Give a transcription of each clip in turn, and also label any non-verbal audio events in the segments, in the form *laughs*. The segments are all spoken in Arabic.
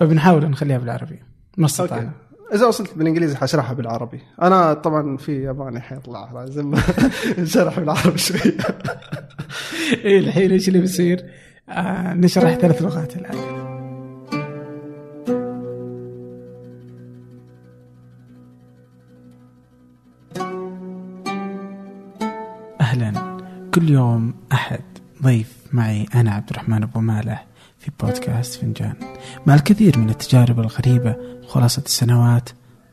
فبنحاول نخليها بالعربي. ما استطعنا. إذا وصلت بالإنجليزي حشرحها بالعربي. أنا طبعا في ياباني حيطلع لازم *laughs* نشرح بالعربي شوية *laughs* إيه الحين إيش اللي بيصير؟ آه نشرح ثلاث لغات الآن. أهلا. كل يوم أحد. ضيف معي أنا عبد الرحمن أبو مالح. في بودكاست فنجان. مع الكثير من التجارب الغريبة خلاصة السنوات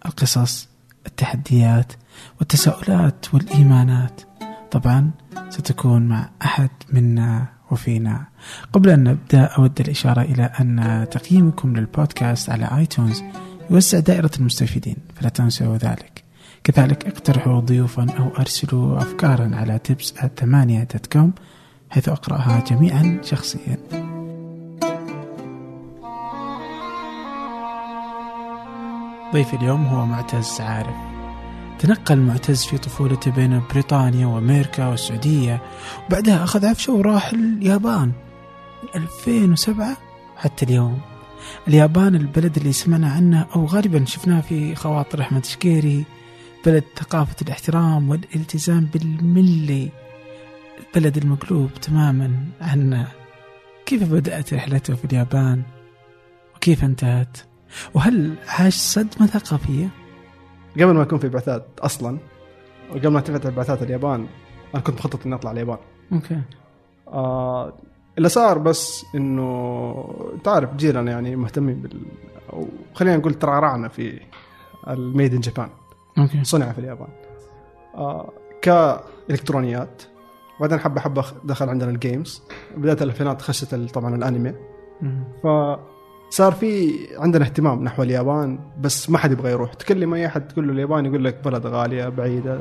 القصص التحديات والتساؤلات والإيمانات طبعا ستكون مع أحد منا وفينا. قبل أن نبدأ أود الإشارة إلى أن تقييمكم للبودكاست على iTunes يوسع دائرة المستفيدين فلا تنسوا ذلك. كذلك اقترحوا ضيوفا أو أرسلوا افكارا على tips ثمانية dot com حيث أقرأها جميعا شخصيا. ضيف اليوم هو معتز عارف. تنقل معتز في طفولته بين بريطانيا وأمريكا والسعودية وبعدها أخذ عفشه وراح اليابان. من 2007 حتى اليوم. اليابان البلد اللي سمعنا عنه أو غالبا شفناه في خواطر أحمد شقيري بلد ثقافة الاحترام والالتزام بالملي. البلد المقلوب تماما عنا كيف بدأت رحلته في اليابان؟ وكيف انتهت؟ وهل عاش صدمة ثقافية؟ قبل ما يكون في بعثات أصلا وقبل ما تفتح بعثات اليابان أنا كنت مخطط إني أطلع اليابان. okay. آه اللي صار بس إنه تعرف جيلنا يعني مهتمين بال أو خلينا نقول ترعرعنا في ال made in Japan okay. صنع في اليابان. آه كإلكترونيات. بعدين حبة حبة دخل عندنا ال games بدايه الألفينات خشت طبعا الأنمي. مم. فصار في عندنا اهتمام نحو اليابان بس ما حد يبغى يروح. تكلم أي أحد تقول له اليابان يقول لك بلد غالية بعيدة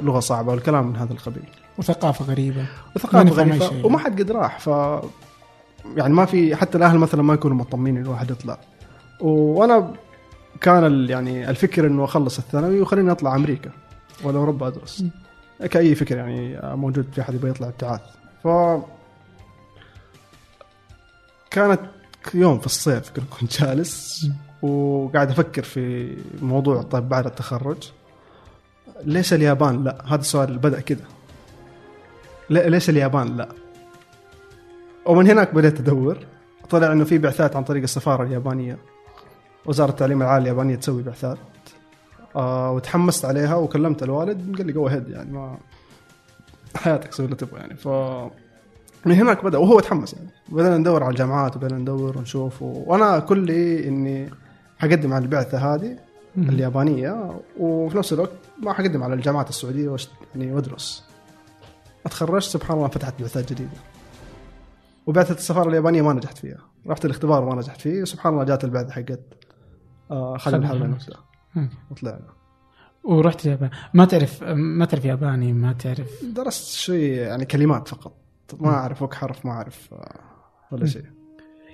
لغة صعبة والكلام من هذا القبيل. وثقافة غريبة. وثقافة غريبة. وما حد قد راح ف يعني ما في حتى الأهل مثلا ما يكونوا مطمنين انه الواحد يطلع. وأنا كان يعني الفكر إنه أخلص الثانوي وخليني أطلع أمريكا ولا أوروبا أدرس. كاي فكر يعني موجود في أحد يبغى يطلع ابتعاث. ف كانت يوم في الصيف كنت جالس وقاعد أفكر في موضوع طيب بعد التخرج. ليش اليابان؟ لا هذا السؤال اللي بدأ كذا. ليش اليابان؟ لا. ومن هناك بدأت أدور. طلع إنه في بعثات عن طريق السفارة اليابانية. وزارة التعليم العالي اليابانية تسوي بعثات. آه وتحمست عليها وكلمت الوالد قال لي جو هيد يعني ما حياتك سوي اللي تبغى يعني. ف من هناك بدأ وهو تحمس يعني. بدأنا ندور على الجامعات وبدأنا ندور ونشوف. و... وأنا كلي إني حقدم على البعثة هذه مم. اليابانية وفي نفس الوقت ما حقدم على الجامعات السعودية وش... يعني وأدرس. أتخرجت سبحان الله فتحت بعثات جديدة. وبعثة السفارة اليابانية ما نجحت فيها. رحت الاختبار وما نجحت فيه. سبحان الله جات البعثة حقت آه خلينا الحرمين نفسه. وطلعنا. ورحت اليابان. ما تعرف ما تعرف ياباني ما تعرف. درست شوي يعني كلمات فقط. ما أعرف وك حرف ما أعرف آه ولا شيء.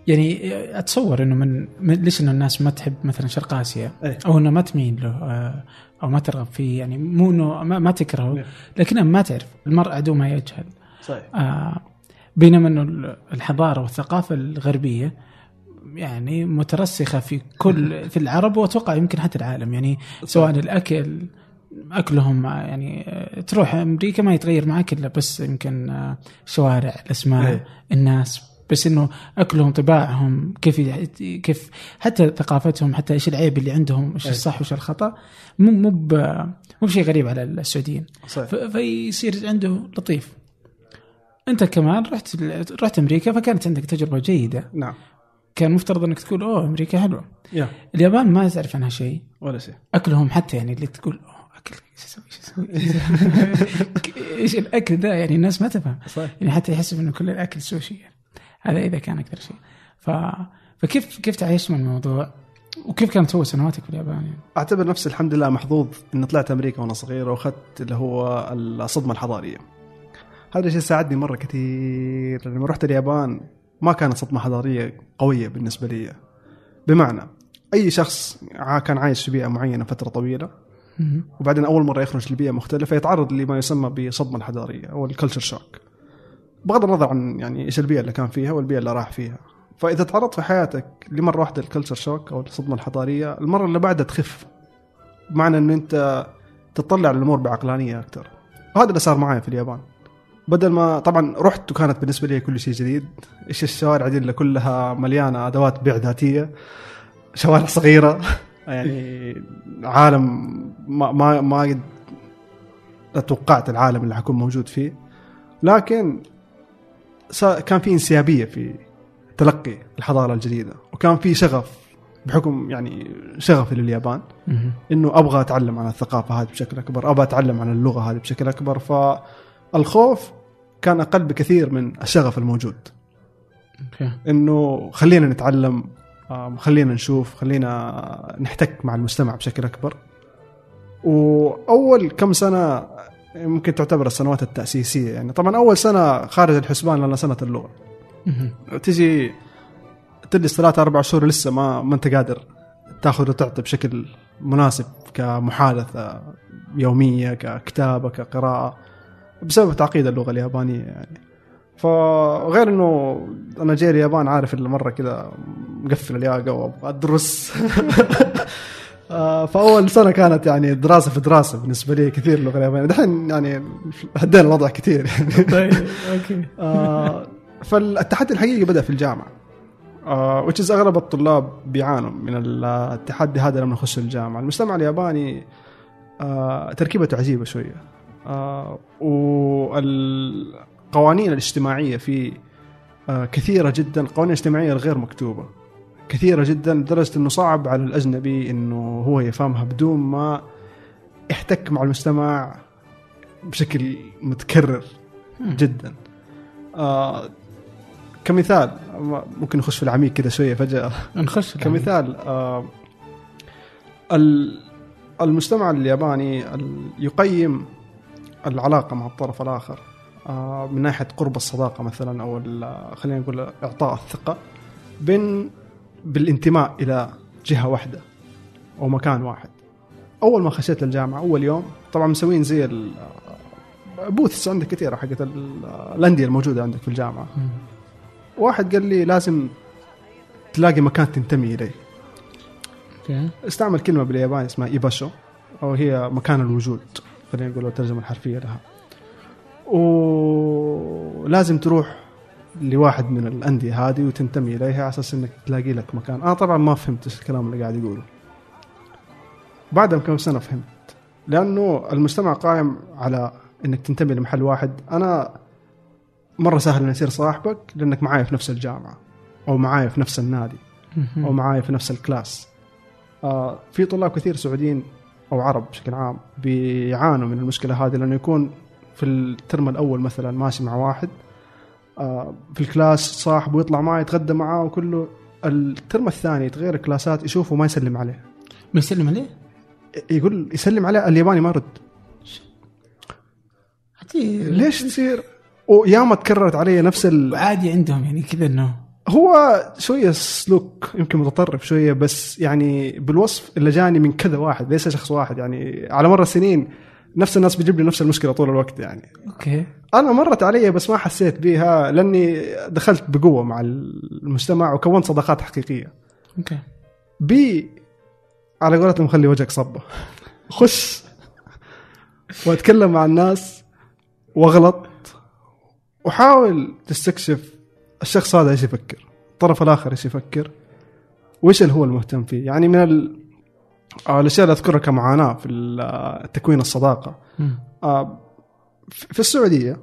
يعني أتصور إنه من, من ليش إنه الناس ما تحب مثلا شرق آسيا؟ إيه. أو إنه ما تميل له آه، أو ما ترغب فيه يعني مو إنه ما, ما تكرهه إيه. لكنها ما تعرف المرء عدو ما يجهل. صحيح. آه بينما إنه الحضارة والثقافة الغربية يعني مترسخة في كل *laughs* في العرب وأتوقع يمكن حتى العالم. يعني سواء الأكل أكلهم يعني آه، تروح أمريكا ما يتغير معك إلا بس يمكن آه، الشوارع الأسماء إيه. الناس. بس إنه أكلهم طباعهم كيف كيف حتى ثقافتهم حتى إيش العيب اللي عندهم إيش إيه. الصح وإيش الخطأ. مو مو مو بشيء غريب على السعوديين. صحيح. فيصير عنده لطيف. أنت كمان رحت رحت أمريكا فكانت عندك تجربة جيدة. نعم. كان مفترض إنك تقول أوه أمريكا حلوة. يا. اليابان ما تعرف عنها شيء. ولا شيء. أكلهم حتى يعني اللي تقول إيش أسوي إيش أسوي إيش الأكل ده يعني الناس ما تفهم يعني حتى يحسب إنه كل الأكل سوشي يعني. هذا إذا كان أكثر شيء ف... فكيف كيف تعايشت مع الموضوع وكيف كانت هو سنواتك في اليابان يعني؟ أعتبر نفسي الحمد لله محظوظ إني طلعت أمريكا وأنا صغير وأخذت اللي هو الصدمة الحضارية. هذا الشيء ساعدني مرة كثير لما رحت اليابان ما كانت صدمة حضارية قوية بالنسبة لي. بمعنى أي شخص كان عايش في بيئة معينة فترة طويلة. وبعدين أول مرة يخرج لبيئة مختلفة يتعرض لما يسمى بالصدمه الحضارية أو الكلتشر شوك. بغض النظر عن يعني إيش البيئة اللي كان فيها والبيئة اللي راح فيها. فإذا تعرضت في حياتك لمرة واحدة الكلتشر شوك أو الصدمة الحضارية المرة اللي بعدها تخف. بمعنى انه أنت تطلع الأمور بعقلانية أكثر وهذا اللي صار معي في اليابان. بدل ما طبعا رحت وكانت بالنسبة لي كل شيء جديد. إيش الشوارع دي اللي كلها مليانة أدوات بيع ذاتية. شوارع صغيرة. يعني عالم ما ما ما قد توقعت العالم اللي حكون موجود فيه. لكن كان في انسيابية في تلقي الحضارة الجديدة وكان في شغف بحكم يعني شغفي لليابان. إنه أبغى أتعلم عن الثقافة هذه بشكل أكبر أبغى أتعلم عن اللغة هذه بشكل أكبر. فالخوف كان أقل بكثير من الشغف الموجود. أوكي. إنه خلينا نتعلم خلينا نشوف خلينا نحتك مع المجتمع بشكل أكبر. وأول كم سنة ممكن تعتبر السنوات التأسيسية يعني. طبعا أول سنة خارج الحسبان لنا سنة اللغة. تجي تجلس ثلاثة أربع شهور لسه ما ما أنت قادر تأخذ وتعطي بشكل مناسب كمحادثة يومية ككتابة كقراءة بسبب تعقيد اللغة اليابانية يعني. فغير إنه أنا جاي اليابان عارف اللي مرة كذا مقفل الياقة وأبغى أدرس. *laughs* آه، فأول سنة كانت يعني دراسة في دراسة بالنسبة لي كثير اللغة اليابانية. دحين يعني هدينا الوضع كثير. يعني طيب أوكي. *laughs* آه، فالتحدي الحقيقي بدأ في الجامعة. آه which is أغلب الطلاب بيعانوا من التحدي هذا لما يخشوا الجامعة. المجتمع الياباني آه تركيبته عجيبة شوية. آه والقوانين الاجتماعية فيه آه كثيرة جدا. القوانين الاجتماعية الغير مكتوبة. كثيرة جدا لدرجة إنه صعب على الأجنبي إنه هو يفهمها بدون ما يحتك مع المجتمع بشكل متكرر جدا. آه كمثال ممكن نخش في العميق كذا شوية فجأة. نخش كمثال آه ال- المجتمع الياباني ال- يقيم العلاقة مع الطرف الآخر. من ناحية قرب الصداقة مثلا أو خلينا نقول إعطاء الثقة بين بالانتماء إلى جهة واحدة أو مكان واحد. أول ما خشيت الجامعة أول يوم طبعا مسوين زي booths عندك كثيرة حقت ال- الأندية الموجودة عندك في الجامعة. مم. واحد قال لي لازم تلاقي مكان تنتمي إليه. okay. استعمل كلمة بالياباني اسمها إيباشو أو هي مكان الوجود خلينا نقول الترجمة الحرفية لها. ولازم تروح لواحد من الأندية هذه وتنتمي إليها على أساس إنك تلاقي لك مكان. أنا طبعا ما فهمت الكلام اللي قاعد يقوله. بعد كم سنة فهمت. لأنه المجتمع قائم على إنك تنتمي لمحل واحد. أنا مرة سهل إني أصير صاحبك لأنك معايا في نفس الجامعة أو معايا في نفس النادي. أو معايا في نفس الكلاس. آه في طلاب كثير سعوديين أو عرب بشكل عام بيعانوا من المشكلة هذه لأنه يكون في ال term الأول مثلا ماشي مع واحد آه في ال class صاحبه يطلع معه يتغدى معاه وكله ال term الثاني يتغير الكلاسات يشوفه ما يسلم عليه. ما يسلم عليه؟ يقول يسلم عليه الياباني ما رد. ليش تصير؟ وياما تكررت علي نفس ال... عادي عندهم يعني كذا إنه هو شوية سلوك يمكن متطرف شوية بس يعني بالوصف اللي جاني من كذا واحد ليس شخص واحد يعني على مر السنين نفس الناس بيجيب لي نفس المشكلة طول الوقت يعني. okay. أنا مرت علي بس ما حسيت بيها لأني دخلت بقوة مع المجتمع وكونت صداقات حقيقية. okay. بي على قولتهم خلي وجهك صبة. خش وأتكلم مع الناس وأغلط وحاول تستكشف الشخص هذا إيش يفكر الطرف الآخر إيش يفكر وإيش اللي هو المهتم فيه. يعني من ال... آه، الأشياء اللي أذكرها كمعاناة في آه، تكوين الصداقة. آه، في السعودية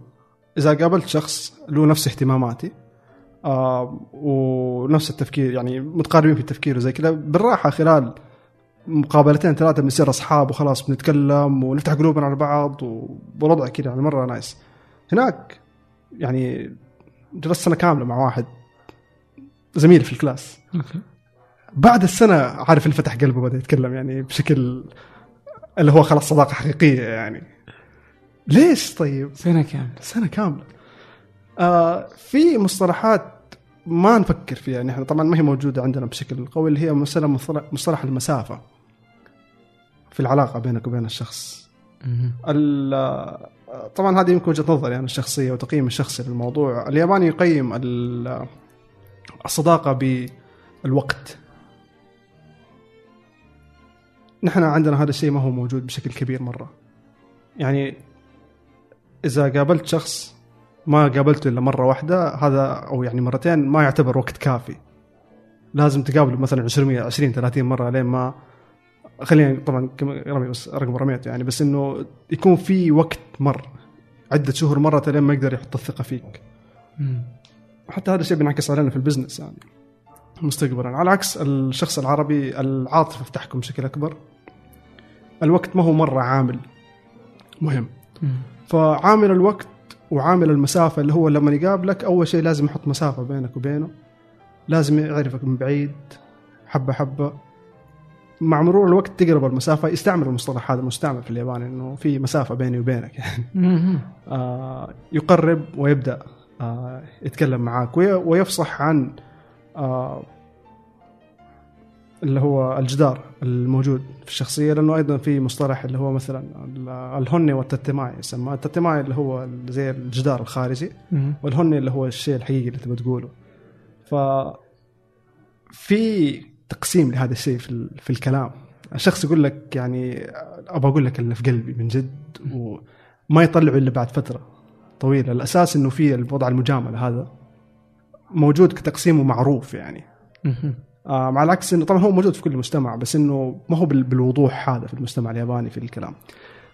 إذا قابلت شخص له نفس اهتماماتي آه، ونفس التفكير يعني متقاربين في التفكير وزي كذا بالراحة خلال مقابلتين ثلاثة بنصير أصحاب وخلاص بنتكلم ونفتح قلوبنا على بعض والوضع كذا يعني مرة نايس. هناك يعني جلست سنة كاملة مع واحد زميل في الكلاس. بعد السنة عارف اللي فتح قلبه بدأ يتكلم يعني بشكل اللي هو خلاص صداقة حقيقية يعني. ليش طيب؟ سنة كاملة. سنة كاملة. آه في مصطلحات ما نفكر فيها. نحن طبعا ما هي موجودة عندنا بشكل قوي اللي هي مثلا مصطلح, مصطلح المسافة في العلاقة بينك وبين الشخص. طبعا هذه يمكن وجهة نظري أنا الشخصية وتقييم الشخصي للموضوع. الياباني يقيم ال- الصداقة بالوقت. نحن عندنا هذا الشيء ما هو موجود بشكل كبير مرة. يعني إذا قابلت شخص ما قابلته إلا مرة واحدة هذا أو يعني مرتين ما يعتبر وقت كافي. لازم تقابله مثلا 20 20 30 مرة لين ما خلينا طبعا رمي بس رقم رميته يعني بس إنه يكون في وقت مر عدة شهور مرت لين ما يقدر يحط الثقة فيك. مم. حتى هذا الشيء بينعكس علينا في البزنس يعني. مستقبلا. على عكس الشخص العربي العاطفة بتحكم بشكل أكبر. الوقت ما هو مرة عامل مهم. فعامل الوقت وعامل المسافة اللي هو لما يقابلك أول شيء لازم يحط مسافة بينك وبينه. لازم يعرفك من بعيد حبة حبة. مع مرور الوقت تقرب المسافة يستعمل المصطلح هذا مستعمل في اليابان إنه في مسافة بيني وبينك. يعني. *laughs* آه، يقرب ويبدأ آه، يتكلم معاك وي- ويفصح عن آه، اللي هو الجدار الموجود في الشخصية لأنه أيضا في مصطلح اللي هو مثلا ال- الهني والتتماي يسمى. التتماي اللي هو زي الجدار الخارجي. والهني اللي هو الشيء الحقيقي اللي تبغى تقوله. ف في تقسيم لهذا الشيء في, ال- في الكلام. الشخص يقول لك يعني أبغى أقول لك اللي في قلبي من جد وما يطلعه إلا بعد فترة طويلة. الأساس إنه في الوضع المجاملة هذا. موجود كتقسيمه معروف يعني. آه مع العكس إنه طبعا هو موجود في كل مجتمع بس إنه ما هو بال- بالوضوح هذا في المجتمع الياباني في الكلام.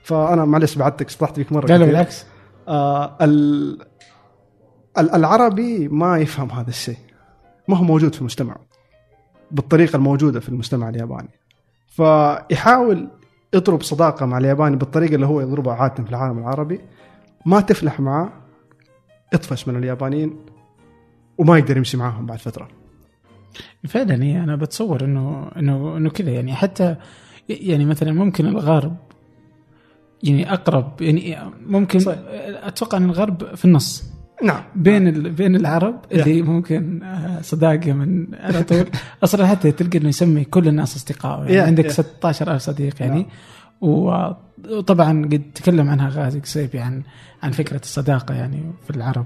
فأنا معلش بعدتك شطحت فيك مرة لا لا. بالعكس. آه ال... ال- العربي ما يفهم هذا الشيء. ما هو موجود في المجتمع. بالطريقة الموجودة في المجتمع الياباني. فيحاول يضرب صداقة مع الياباني بالطريقة اللي هو يضربها عادة في العالم العربي. ما تفلح معاه يطفش من اليابانيين. وما يقدر يمشي معاهم بعد فترة. فعلا هي أنا بتصور إنه إنه إنه كذا. يعني حتى يعني مثلا ممكن الغرب يعني أقرب يعني ممكن صحيح. أتوقع إن الغرب في النص. نعم. بين ال... بين العرب اللي ممكن آه، صداقة من على طول. *laughs* أصلا حتى تلقى إنه يسمي كل الناس أصدقاء. يعني Yeah, عندك yeah. 16000 صديق يعني. نعم. وطبعا قد تكلم عنها غازي قصيبي عن عن فكرة الصداقة يعني في العرب.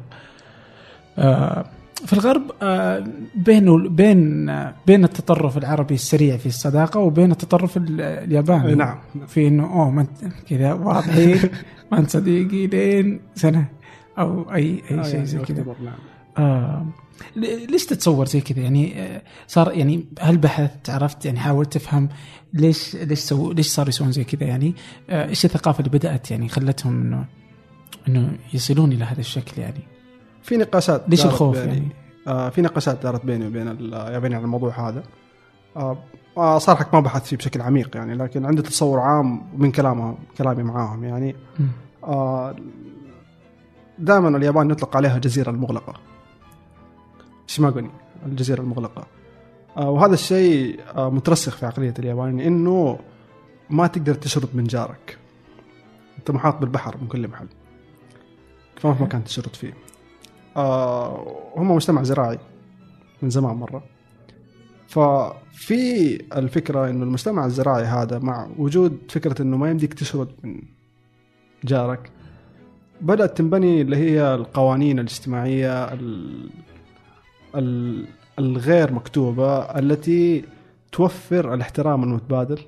آه، في الغرب آه، بين بين بين التطرف العربي السريع في الصداقة وبين التطرف ال- الياباني. نعم. في إنه أوه ما أنت كذا واضحين. *laughs* ما أنت صديقي لين سنة أو أي أي شيء يعني زي كذا. نعم. آه ليش تتصور زي كذا؟ يعني آه، صار يعني هل بحثت عرفت يعني حاولت تفهم ليش ليش سووا ليش صاروا يسوون زي كذا؟ يعني إيش الثقافة اللي بدأت يعني خلتهم إنه إنه يصلون إلى هذا الشكل يعني؟ في نقاشات ليش الخوف. يعني؟ آه في نقاشات دارت بيني وبين اليابانيين عن الموضوع هذا. آه آه، صراحة ما بحثت فيه بشكل عميق يعني لكن عندي تصور عام من كلامهم كلامي معاهم يعني. آه دائما اليابان يطلق عليها الجزيرة المغلقة. شيماغوني الجزيرة المغلقة. آه وهذا الشيء آه مترسخ في عقلية اليابانيين إنه ما تقدر تشرد من جارك. أنت محاط بالبحر من كل محل. فما في مكان تشرد فيه. آه هم مجتمع زراعي من زمان مرة. ففي الفكرة إنه المجتمع الزراعي هذا مع وجود فكرة إنه ما يمديك تشرد من جارك بدأت تنبني اللي هي القوانين الاجتماعية ال... ال... الغير مكتوبة التي توفر الاحترام المتبادل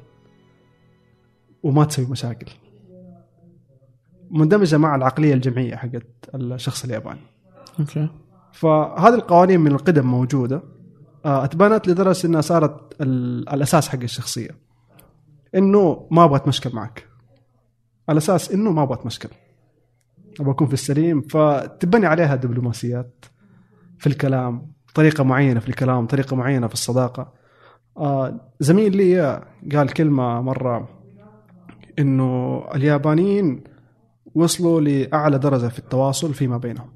وما تسوي مشاكل. مندمجة مع العقلية الجمعية حقت الشخص الياباني. أوكي. فهذه القوانين من القدم موجودة آه، أتبنت لدرجة إنها صارت ال- الأساس حق الشخصية. إنه ما أبغى أتمشكل معك. الاساس إنه ما أبغى أتمشكل. أبغى أكون في السليم. فتبني عليها دبلوماسيات في الكلام طريقة معينة في الكلام طريقة معينة في الصداقة. آه، زميل لي قال كلمة مرة إنه اليابانيين وصلوا لأعلى درجة في التواصل فيما بينهم.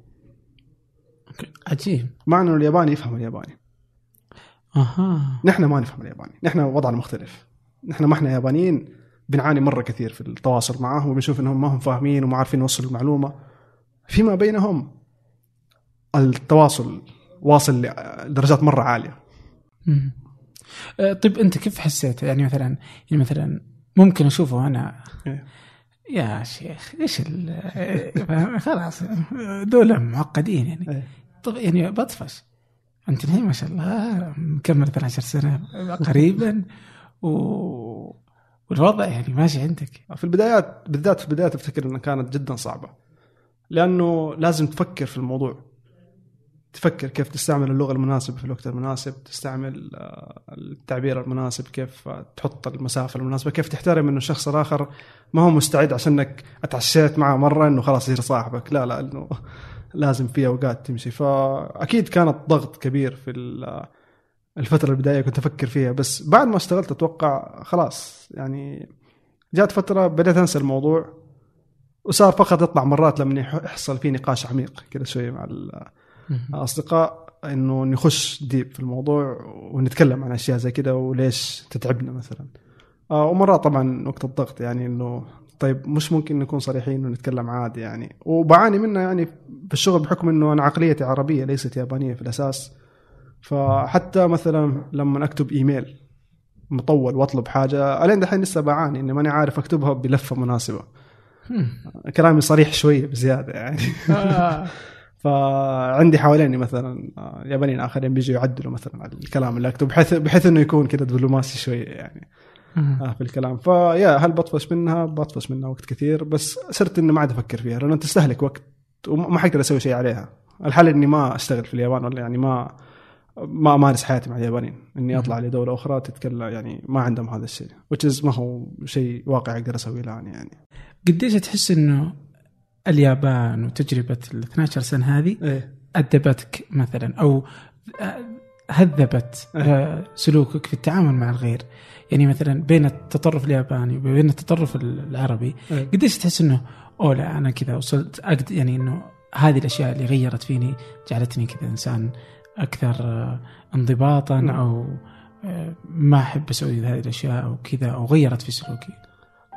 عجيب. مع إنه الياباني يفهم الياباني. أها. نحن ما نفهم الياباني. نحن وضعنا مختلف. نحن ما إحنا يابانيين بنعاني مرة كثير في التواصل معاهم وبنشوف إنهم ما هم فاهمين وما عارفين يوصلوا المعلومة. فيما بينهم التواصل واصل لدرجات مرة عالية. مم. آه، طيب أنت كيف حسيت؟ يعني مثلا يعني مثلا ممكن أشوفه أنا. إيه. يا شيخ إيش ال- آه، خلاص دول معقدين يعني. إيه. طب يعني بطفش. أنت ما شاء الله مكمل 12 سنة قريبا؟ و... والوضع يعني ماشي عندك. في البدايات بالذات في البدايات أفتكر إنها كانت جدا صعبة. لأنه لازم تفكر في الموضوع. تفكر كيف تستعمل اللغة المناسبة في الوقت المناسب تستعمل آه، التعبير المناسب كيف تحط المسافة المناسبة كيف تحترم إنه الشخص الآخر ما هو مستعد عشانك اتعشيت معه مرة إنه خلاص يصير صاحبك. لا لا إنه لازم في أوقات تمشي. فأكيد كانت ضغط كبير في الفترة البداية كنت أفكر فيها. بس بعد ما اشتغلت أتوقع خلاص يعني جات فترة بديت أنسى الموضوع وصار فقط يطلع مرات لما يحصل في نقاش عميق كذا شوية مع الأصدقاء إنه نخش ديب في الموضوع ونتكلم عن أشياء زي كذا وليش تتعبنا مثلا. آه، ومرات طبعا وقت الضغط يعني إنه طيب مش ممكن نكون صريحين ونتكلم عادي يعني. وبعاني منها يعني في الشغل بحكم إنه أنا عقليتي عربية ليست يابانية في الأساس. فحتى مثلا لما أكتب إيميل مطول وأطلب حاجة ألين دحين لسه بعاني إني ماني عارف أكتبها بلفة مناسبة. كلامي صريح شوية بزيادة يعني. آه. *laughs* فعندي حواليني مثلا يابانيين آخرين بيجوا يعدلوا مثلا على الكلام اللي اكتب بحيث بحيث إنه يكون كذا دبلوماسي شوية يعني. آه في الكلام. فيا هل بطفش منها؟ بطفش منها وقت كثير بس صرت إني ما عاد أفكر فيها لأنه تستهلك وقت وما حقدر أسوي شيء عليها. الحل إني ما أشتغل في اليابان ولا يعني ما ما أمارس حياتي مع اليابانيين. إني أطلع لدولة أخرى تتكلم يعني ما عندهم هذا الشيء which ما هو شيء واقعي أقدر أسويه الآن يعني. قديش تحس إنه اليابان وتجربة ال 12 سنة هذه إيه؟ أدبتك مثلا؟ أو هذبت إيه؟ سلوكك في التعامل مع الغير يعني مثلا بين التطرف الياباني وبين التطرف العربي إيه؟ قديش تحس إنه أوه لا أنا كذا وصلت أقد يعني إنه هذه الأشياء اللي غيرت فيني جعلتني كذا إنسان أكثر انضباطا نعم. أو آه، ما أحب أسوي هذه الأشياء أو كذا أو غيرت في سلوكي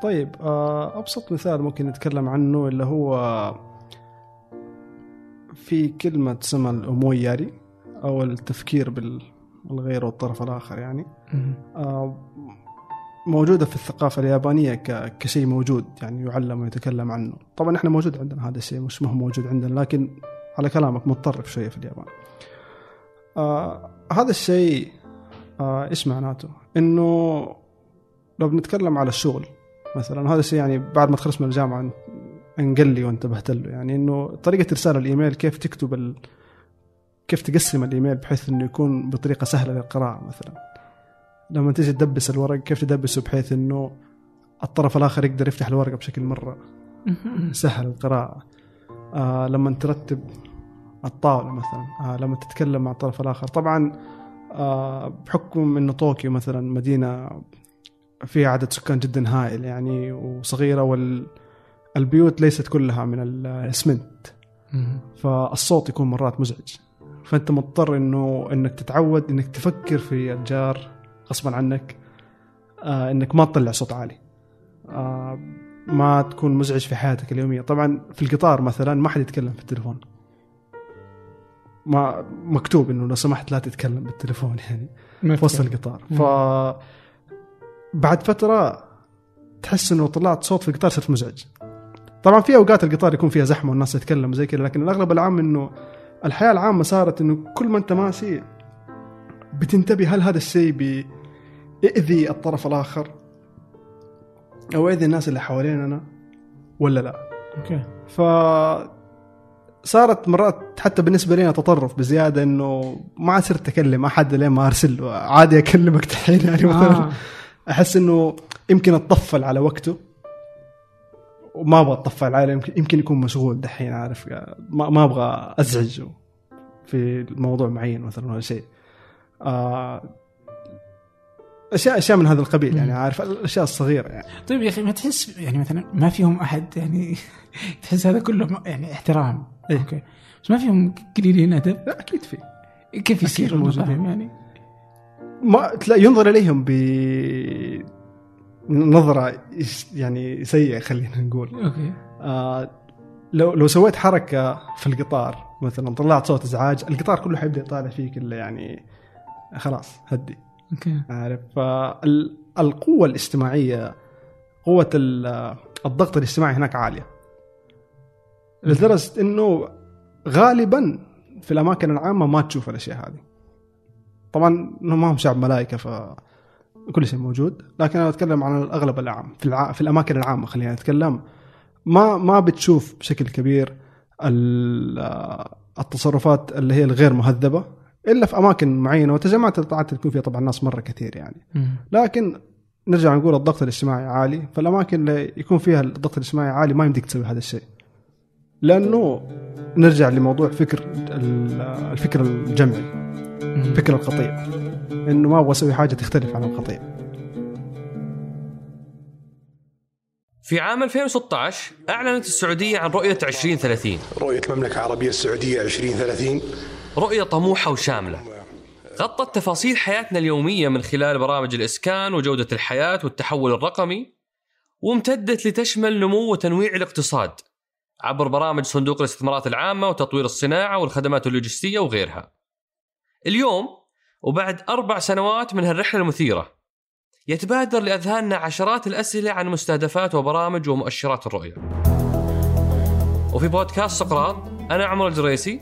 طيب آه، أبسط مثال ممكن نتكلم عنه اللي هو في كلمة اسمها الأموياري أو التفكير بالغير والطرف الآخر يعني آه، موجودة في الثقافة اليابانية كشيء موجود يعني يعلم ويتكلم عنه طبعا إحنا موجود عندنا هذا الشيء مش ما هو موجود عندنا لكن على كلامك متطرف شوية في اليابان آه هذا الشيء آه إيش معناته؟ إنه لو بنتكلم على الشغل مثلا هذا الشيء يعني بعد ما تخلص من الجامعة انقل لي وانتبهت له يعني إنه طريقة إرسال الإيميل كيف تكتب. كيف تقسم الإيميل بحيث إنه يكون بطريقة سهلة للقراءة مثلا؟ لما تيجي تدبس الورق كيف تدبسه بحيث إنه الطرف الآخر يقدر يفتح الورقه بشكل مرة سهل القراءه آه لما ترتب الطاولة مثلا آه لما تتكلم مع الطرف الآخر. طبعا آه بحكم إنه طوكيو مثلا مدينة فيها عدد سكان جدا هائل يعني وصغيرة والبيوت ليست كلها من الاسمنت. فالصوت يكون مرات مزعج. فأنت مضطر إنه إنك تتعود إنك تفكر في الجار غصبا عنك آه إنك ما تطلع صوت عالي. آه ما تكون مزعج في حياتك اليومية. طبعا في القطار مثلا ما حد يتكلم في التليفون. ما مكتوب إنه لو سمحت لا تتكلم بالتليفون *laughs* يعني في وسط القطار. ف بعد فترة تحس إنه طلعت صوت في القطار صرت مزعج. طبعا في أوقات القطار يكون فيها زحمة والناس تتكلم زي كذا لكن الأغلب العام إنه الحياة العامة صارت إنه كل ما أنت ماشي بتنتبه هل هذا الشيء بيأذي الطرف الآخر أو يأذي الناس اللي حواليننا ولا لا. أوكي. ف صارت مرات حتى بالنسبة لي تطرف بزيادة إنه ما صرت أكلم أحد لين ما أرسل عادي أكلمك دحين يعني مثلا. آه. أحس إنه يمكن أتطفل على وقته. وما أبغى اتطفل عليه يمكن يمكن يكون مشغول دحين عارف؟ ما, ما أبغى ازعجه في موضوع معين مثلا ولا شيء. آه اشياء أشياء من هذا القبيل يعني عارف؟ الأشياء الصغيرة يعني. طيب يا أخي ما تحس يعني مثلا ما فيهم أحد يعني *laughs* تحس هذا كله يعني احترام. إيه؟ أوكي. بس ما فيهم قليلين أدب؟ لا أكيد في. كيف يصير الموضوع يعني؟ ما تلاقي ينظر إليهم ب نظرة يعني سيئة خلينا نقول. okay. آه لو لو سويت حركة في القطار مثلا طلعت صوت إزعاج القطار كله حيبدأ يطالع فيك إلا يعني خلاص هدي. okay. عارف؟ فالقوة الاجتماعية قوة الضغط الاجتماعي هناك عالية. لدرجة إنه غالبا في الأماكن العامة ما تشوف الأشياء هذه. طبعا انهم ما هم شعب ملائكة ف كل شيء موجود لكن أنا أتكلم عن الأغلب العام في الع... في الأماكن العامة خلينا نتكلم ما ما بتشوف بشكل كبير ال- التصرفات اللي هي الغير مهذبة إلا في أماكن معينة وتجمعات الطاعات تكون فيها طبعا ناس مرة كثير يعني. لكن نرجع نقول الضغط الاجتماعي عالي فالأماكن اللي يكون فيها الضغط الاجتماعي عالي ما يمديك تسوي هذا الشيء لأنه نرجع لموضوع فكر ال- الفكر الجمعي مم. فكر القطيع إنه ما أبغى أسوي حاجة تختلف عن القطيع في عام 2016 أعلنت السعودية عن رؤية 2030 رؤية المملكة العربية السعودية 2030 رؤية طموحة وشاملة. غطت تفاصيل حياتنا اليومية من خلال برامج الإسكان وجودة الحياة والتحول الرقمي وامتدت لتشمل نمو وتنويع الاقتصاد عبر برامج صندوق الاستثمارات العامة وتطوير الصناعة والخدمات اللوجستية وغيرها. اليوم وبعد أربع سنوات من هالرحلة المثيرة. يتبادر لأذهاننا عشرات الأسئلة عن مستهدفات وبرامج ومؤشرات الرؤية. وفي بودكاست سقراط أنا عمر الجريسي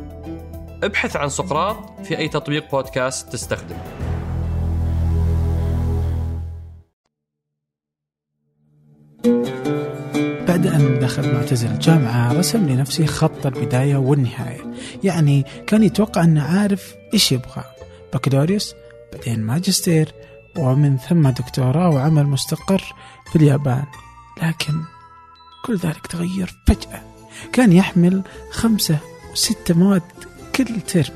ابحث عن سقراط في أي تطبيق بودكاست تستخدم. بعد أن دخل معتزل الجامعة رسم لنفسه خط البداية والنهاية. يعني كان يتوقع أنه عارف إيش يبغى. بكالوريوس بعدين ماجستير ومن ثم دكتوراه وعمل مستقر في اليابان. لكن كل ذلك تغير فجأة. كان يحمل خمسة وستة مواد كل ترم.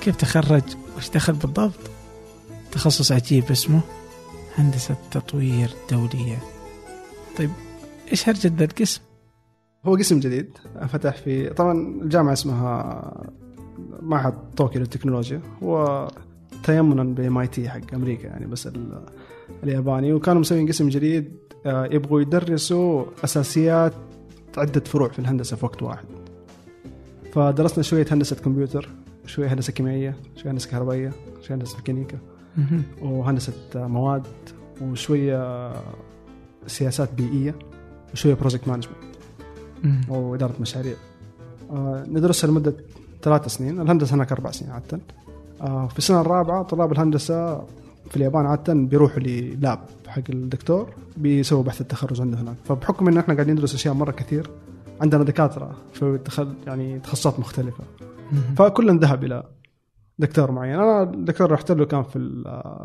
كيف تخرج؟ وش دخل بالضبط؟ تخصص عجيب اسمه هندسة تطوير دولية. طيب إيش هرجة ذا القسم؟ هو قسم جديد فتح في طبعا الجامعة اسمها معهد طوكيو للتكنولوجيا. هو تيمنا ب MIT حق أمريكا يعني بس ال- الياباني. وكانوا مسويين قسم جديد آه، يبغوا يدرسوا أساسيات عدة فروع في الهندسة في وقت واحد. فدرسنا شوية هندسة كمبيوتر شوية هندسة كيميائية شوية هندسة كهربائية شوية هندسة ميكانيكا وهندسة مواد وشوية سياسات بيئية وشوية project management أو اداره مشاريع. آه، ندرسها لمدة ثلاث سنين الهندسة هناك أربع سنين عادة. آه، في السنة الرابعة طلاب الهندسة في اليابان عادة بيروحوا لل lab حق الدكتور بيسووا بحث التخرج عنده هناك. فبحكم إن إحنا قاعدين ندرس أشياء مرة كثير عندنا دكاترة في يعني تخصصات مختلفة. فكلنا ذهب إلى دكتور معين. أنا الدكتور رحت له كان في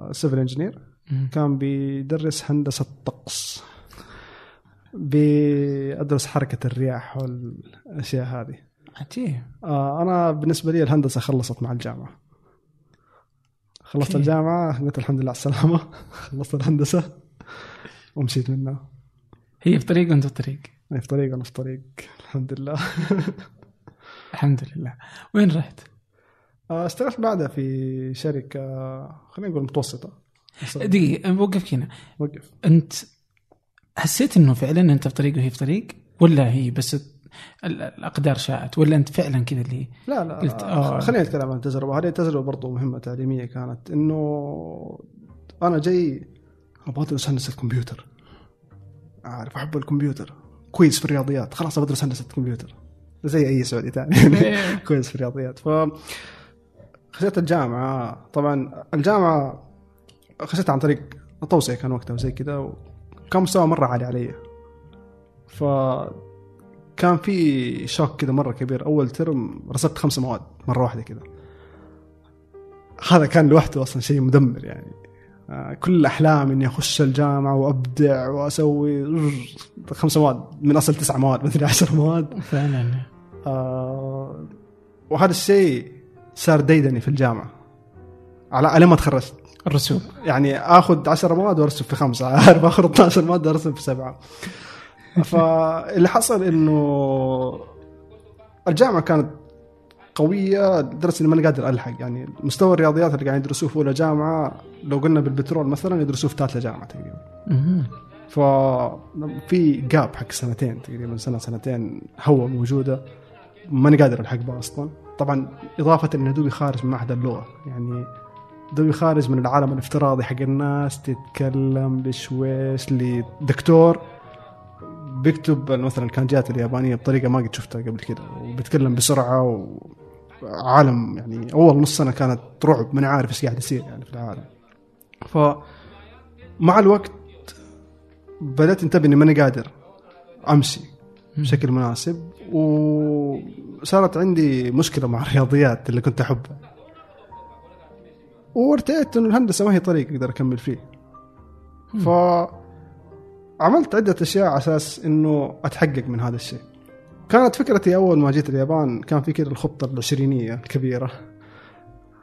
ال civil engineering كان بيدرس هندسة طقس. بأدرس حركة الرياح والأشياء هذه. عجيب. آه أنا بالنسبة لي الهندسة خلصت مع الجامعة. خلصت okay. الجامعة قلت الحمد لله على السلامة. *laughs* خلصت الهندسة ومشيت منها. هي في طريق وأنت في طريق. أنا في طريق أنا في طريق؟ الحمد لله. *laughs* الحمد لله. وين رحت؟ آه اشتغلت بعدها في شركة خلينا نقول متوسطة. بس دقيقة بوقف هنا. وقف. أنت حسيت إنه فعلا أنت في طريق وهي في طريق؟ ولا هي بس ال- الأقدار شاءت ولا أنت فعلا كذا اللي لا لا قلت آه. خلينا نتكلم عن التجربة هذه تجربة برضو مهمة تعليمية كانت إنه أنا جاي أبغى أدرس هندسة كمبيوتر عارف أحب الكمبيوتر. كويس في الرياضيات. خلاص بدرس هندسة كمبيوتر. زي أي سعودي ثاني. *laughs* كويس في الرياضيات. ف خشيت الجامعة. طبعا الجامعة خشيتها عن طريق توصية كان وقتها وزي كذا وكان مستوى مرة عالي علي. ف كان في شوك كذا مرة كبير. أول ترم رسبت خمس مواد مرة واحدة كذا. هذا كان لوحده أصلا شيء مدمر يعني. كل أحلامي إني أخش الجامعة وأبدع وأسوي خمس مواد من أصل تسع مواد مثل عشر مواد. فعلا. آه، وهذا الشيء صار ديدني في الجامعة. على ما تخرجت. الرسوم. يعني آخذ 10 مواد وأرسم في خمسة عارف؟ آخذ 12 ماده ارسم في سبعة. فاللي حصل إنه الجامعة كانت قوية لدرجه اني ماني قادر ألحق. يعني مستوى الرياضيات اللي قاعد يدرسوه في أولى جامعة لو قلنا بالبترول مثلا يدرسوه في ثالثة جامعة تقريبا. ففي جاب حق سنتين تقريبا سنة سنتين هوه موجودة. ماني قادر ألحق بها أصلا. طبعا إضافة إن دوبي خارج من معهد اللغة. يعني دوبي خارج من العالم الافتراضي حق الناس تتكلم بشويش لدكتور بيكتب مثلا الكانجات اليابانية بطريقة ما قد شفتها قبل كده وبيتكلم بسرعة وعالم يعني أول نص سنة كانت رعب ماني عارف إيش قاعد يصير يعني في العالم. ف مع الوقت بدأت انتبه إني ماني قادر أمشي بشكل مناسب وصارت عندي مشكلة مع *laughs* الرياضيات اللي كنت أحبها. وارتأيت إنه الهندسة ما هي طريق أقدر أكمل فيه. ف عملت عدة أشياء على أساس إنه أتحقق من هذا الشيء. كانت فكرتي أول ما جيت اليابان كان في كده الخطة العشرينية الكبيرة.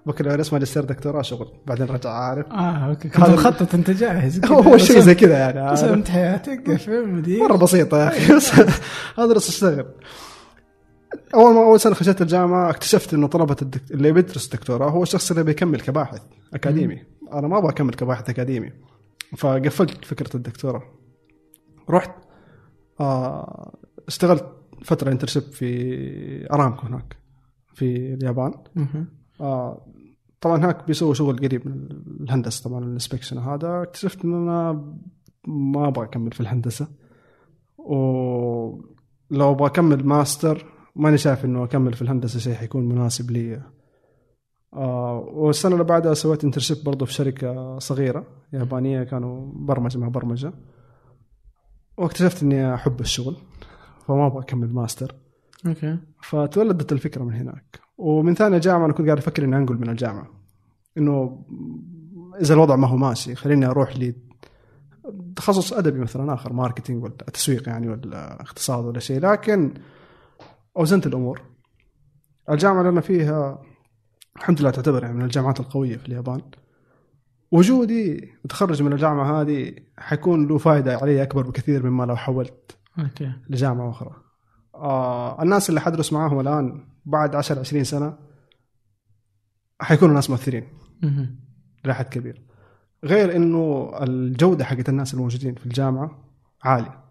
بكالوريوس ماجستير دكتوراه شغل. بعدين رجع عارف. آه أوكي. كنت مخطط انت جاهز كذا. هو شيء زي كذا يعني؟ رسمت حياتك قفل مدير مرة بسيطة يا أخي ادرس اشتغل أول ما أول سنة خشيت الجامعة اكتشفت إنه طلبة الدك... اللي بيدرس دكتوراه هو الشخص اللي بيكمل كباحث أكاديمي. أنا ما أبغى أكمل كباحث أكاديمي. فقفلت فكرة الدكتوراه. رحت آه اشتغلت فترة internship في أرامكو هناك في اليابان. آه طبعا هناك بيسووا شغل قريب من الهندسة طبعا ال inspection هذا. اكتشفت إن أنا ما أبغى أكمل في الهندسة. ولو أبغى أكمل ماستر ماني شايف إنه أكمل في الهندسة شيء حيكون مناسب لي. آه والسنة اللي بعدها سويت internship برضه في شركة صغيرة يابانية كانوا برمجة مع برمجة. واكتشفت إني أحب الشغل. فما أبغى أكمل master. okay. فتولدت الفكرة من هناك. ومن ثانية جامعه أنا كنت قاعد أفكر إني أنقل من الجامعة. إنه إذا الوضع ما هو ماشي خليني أروح لي تخصص أدبي مثلا آخر marketing ولا تسويق يعني ولا اقتصاد ولا شيء. لكن أوزنت الأمور. الجامعة اللي أنا فيها الحمد لله تعتبر يعني من الجامعات القوية في اليابان. وجودي وتخرج من الجامعة هذه حيكون له فائده علي أكبر بكثير مما لو حولت أوكي لجامعة أخرى. آه الناس اللي حدرس معاهم الآن بعد 10 20 سنة حيكونوا ناس مؤثرين حد كبير. غير إنه الجودة حقت الناس الموجودين في الجامعة عالية.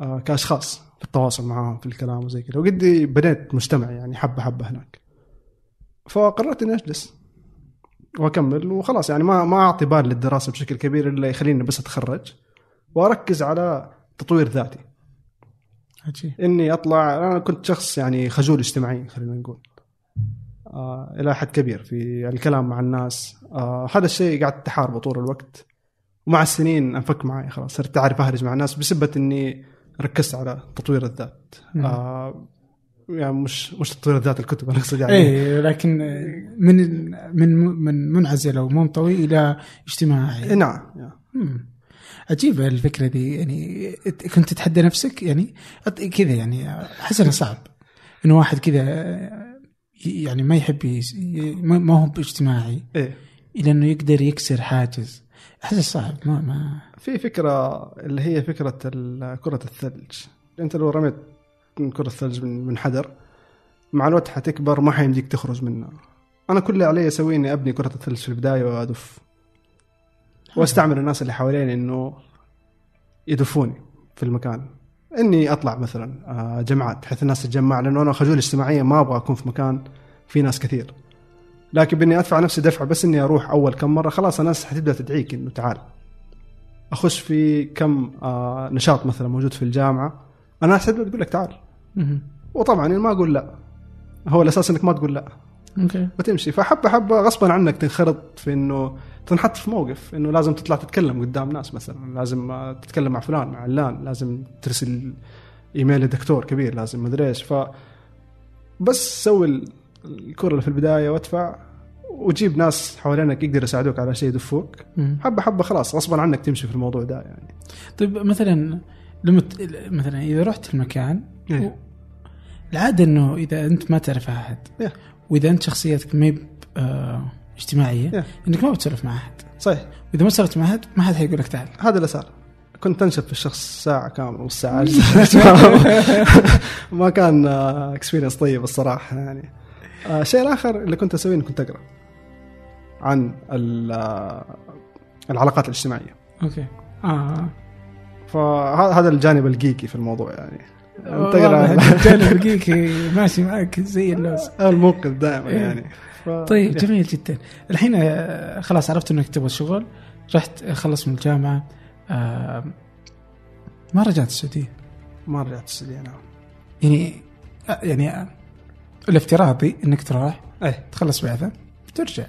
آه كأشخاص في التواصل معاهم في الكلام وزي كذا وقدي بنيت مجتمع يعني حبة حبة هناك. فقررت إني أجلس وأكمل وخلاص يعني ما ما أعطي بال للدراسة بشكل كبير إلا يخليني بس أتخرج وأركز على تطوير ذاتي. عجيب إني أطلع أنا كنت شخص يعني خجول اجتماعي خلينا نقول. آه إلى حد كبير في الكلام مع الناس. آه هذا الشيء قعدت احاربه طول الوقت. ومع السنين أنفك معي خلاص صرت أعرف أهرج مع الناس بسبة إني ركزت على تطوير الذات. آه يعني مش مش تطوير الذات الكتب أنا أقصد يعني اي لكن من من من منعزل أو منطوي إلى اجتماعي. نعم مم. عجيبة الفكرة دي يعني كنت تتحدى نفسك؟ يعني كذا يعني أحس إنه صعب. إنه واحد كذا يعني ما يحب ما هو اجتماعي إيه. إلى إنه يقدر يكسر حاجز. أحس صعب ما ما. في فكرة اللي هي فكرة كرة الثلج. أنت لو رميت كرة الثلج من من حدر مع الوقت حتكبر ما حيمديك تخرج منها. أنا كل اللي علي أسويه إني أبني كرة الثلج في البداية وأدف. واستعمل الناس اللي حواليني إنه يدفوني في المكان. إني أطلع مثلا آه، جمعات بحيث الناس تتجمع لأنه أنا خجول اجتماعيا ما أبغى أكون في مكان في ناس كثير. لكن بإني أدفع نفسي دفعه بس إني أروح أول كم مرة خلاص الناس حتبدأ تدعيك إنه تعال. أخش في كم آه نشاط مثلا موجود في الجامعة الناس تبدا تقول لك تعال. وطبعا ما أقول لا. هو الأساس إنك ما تقول لا. أوكي. وتمشي فحبة حبة غصبا عنك تنخرط في إنه تنحط في موقف إنه لازم تطلع تتكلم قدام ناس مثلا لازم تتكلم مع فلان مع علان لازم ترسل إيميل لدكتور كبير لازم مدري إيش ف بس سوي ال- الكره اللي في البداية وادفع وجيب ناس حوالينك يقدروا يساعدوك على شيء يدفوك. حبة حبة خلاص غصبا عنك تمشي في الموضوع ده يعني طيب مثلا لما مثلا إذا رحت المكان إيه. و- العادة إنه إذا أنت ما تعرف أحد إيه. وإذا أنت شخصيتك ما آه اجتماعية إيه. إنك ما بتسولف مع أحد. صحيح. واذا ما صرت مع أحد ما حد حيقول لك تعال. هذا اللي صار. كنت انشف في الشخص ساعة كاملة نص ساعة. *laughs* ما كان experience طيب الصراحة يعني. آه، الشيء الآخر اللي كنت أسويه إني كنت أقرأ عن آه، العلاقات الاجتماعية. okay. آه. فهذا هذا الجانب ال geeky في الموضوع يعني. تقرأ الجانب ال geeky ماشي معك زي اللوز. *laughs* المنقذ دائما إيه. يعني. ف... طيب جميل جدا. الحين آه، خلاص عرفت إنك تبغى شغل. رحت خلص من الجامعة. آه، ما رجعت السعودية. ما رجعت السعودية نعم. يعني آه، يعني آه، الافتراضي إنك تروح إيه. تخلص بعثة ترجع.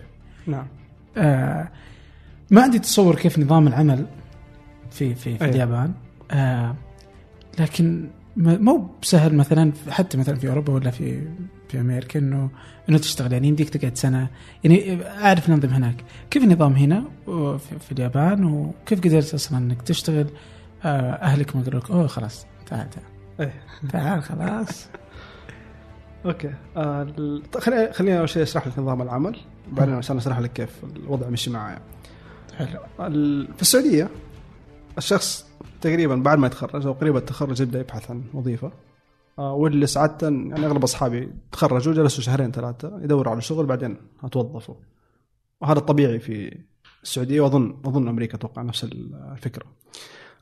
نعم. آه ما عندي تصور كيف نظام العمل في في, في أي. اليابان. آه لكن مو بسهل مثلا حتى مثلا في أوروبا ولا في في أمريكا انه إنه تشتغل. يعني يمديك تقعد سنة. يعني أعرف ننظم هناك. كيف النظام هنا؟ في اليابان؟ وكيف قدرت أصلا إنك تشتغل؟ آه أهلك ما قالوا لك أوه خلاص تعال تعال. إيه. تعال خلاص. *laughs* أوكي. آه خليني خليني أول شيء أشرح لك نظام العمل بعدين عشان أشرح لك كيف الوضع مشي معايا حلو. في السعودية الشخص تقريبا بعد ما يتخرج أو قريب التخرج يبدأ يبحث عن وظيفة. واللي سعادة يعني أغلب أصحابي تخرجوا جلسوا شهرين ثلاثة يدوروا على شغل بعدين أتوظفوا. وهذا الطبيعي في السعودية واظن اظن أمريكا أتوقع نفس الفكرة.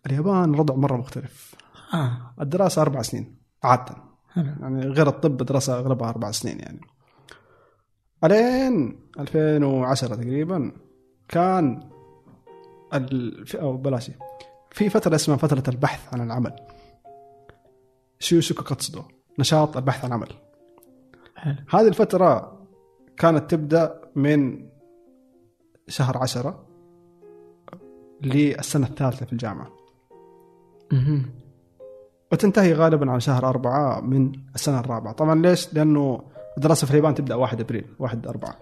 اليابان الوضع مرة مختلف. آه. الدراسة أربع سنين عادة. حلو. يعني غير الطب دراسة أغلبها أربع سنين يعني. ألين 2010 تقريبا كان ال... في- أو بلاش. في فترة اسمها فترة البحث عن العمل. شيوشوكو كاتسودو نشاط البحث عن عمل. حلو. هذه الفترة كانت تبدأ من شهر عشرة للسنة الثالثة في الجامعة. مهم. وتنتهي غالبا على شهر أربعة من السنة الرابعة. طبعا ليش؟ لأنه الدراسة في اليابان تبدأ 1 أبريل 1 أربعة.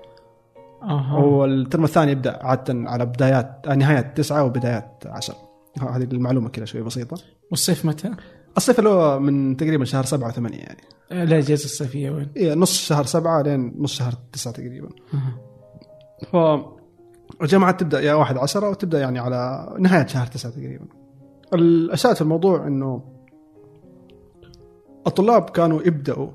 أها. والترم الثاني يبدأ عادة على بدايات نهاية تسعة وبدايات عشر. هذه المعلومة كذا شوي بسيطة. والصيف متى؟ الصيف اللي هو من تقريبا شهر سبعة وثمانية يعني آه، الاجازه الصيفية وين؟ إيه نص شهر سبعة لين نص شهر تسعة تقريبا. ف الجامعات تبدأ يا واحد عشرة وتبدأ يعني على نهاية شهر تسعة تقريبا الأساس في الموضوع أنه الطلاب كانوا يبدأوا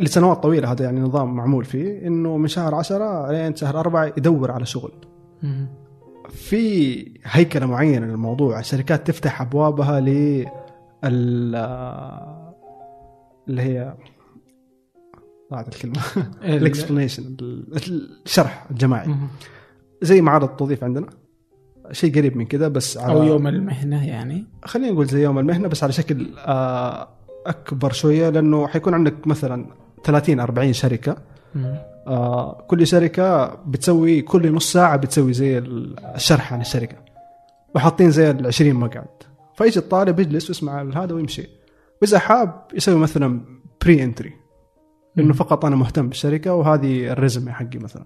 لسنوات طويلة هذا يعني نظام معمول فيه أنه من شهر عشرة لين شهر أربعة يدور على شغل. في هيكلة معينة للموضوع الشركات تفتح أبوابها ل اللي هي ضاعت الكلمة. ال- الاكسبلانيشن الشرح الجماعي. زي معارض التوظيف عندنا. شيء قريب من كذا بس على أو يوم المهنة يعني. خلينا نقول زي يوم المهنة بس على شكل آه، أكبر شوية لأنه حيكون عندك مثلا 30 40 شركة. آه، كل شركة بتسوي كل نص ساعة بتسوي زي الشرح عن الشركة. وحاطين زي ال 20 مقعد. فيجي الطالب يجلس ويسمع هذا ويمشي. وإذا حاب يسوي مثلا pre-entry إنه فقط أنا مهتم بالشركة وهذه ال résumé حقي مثلا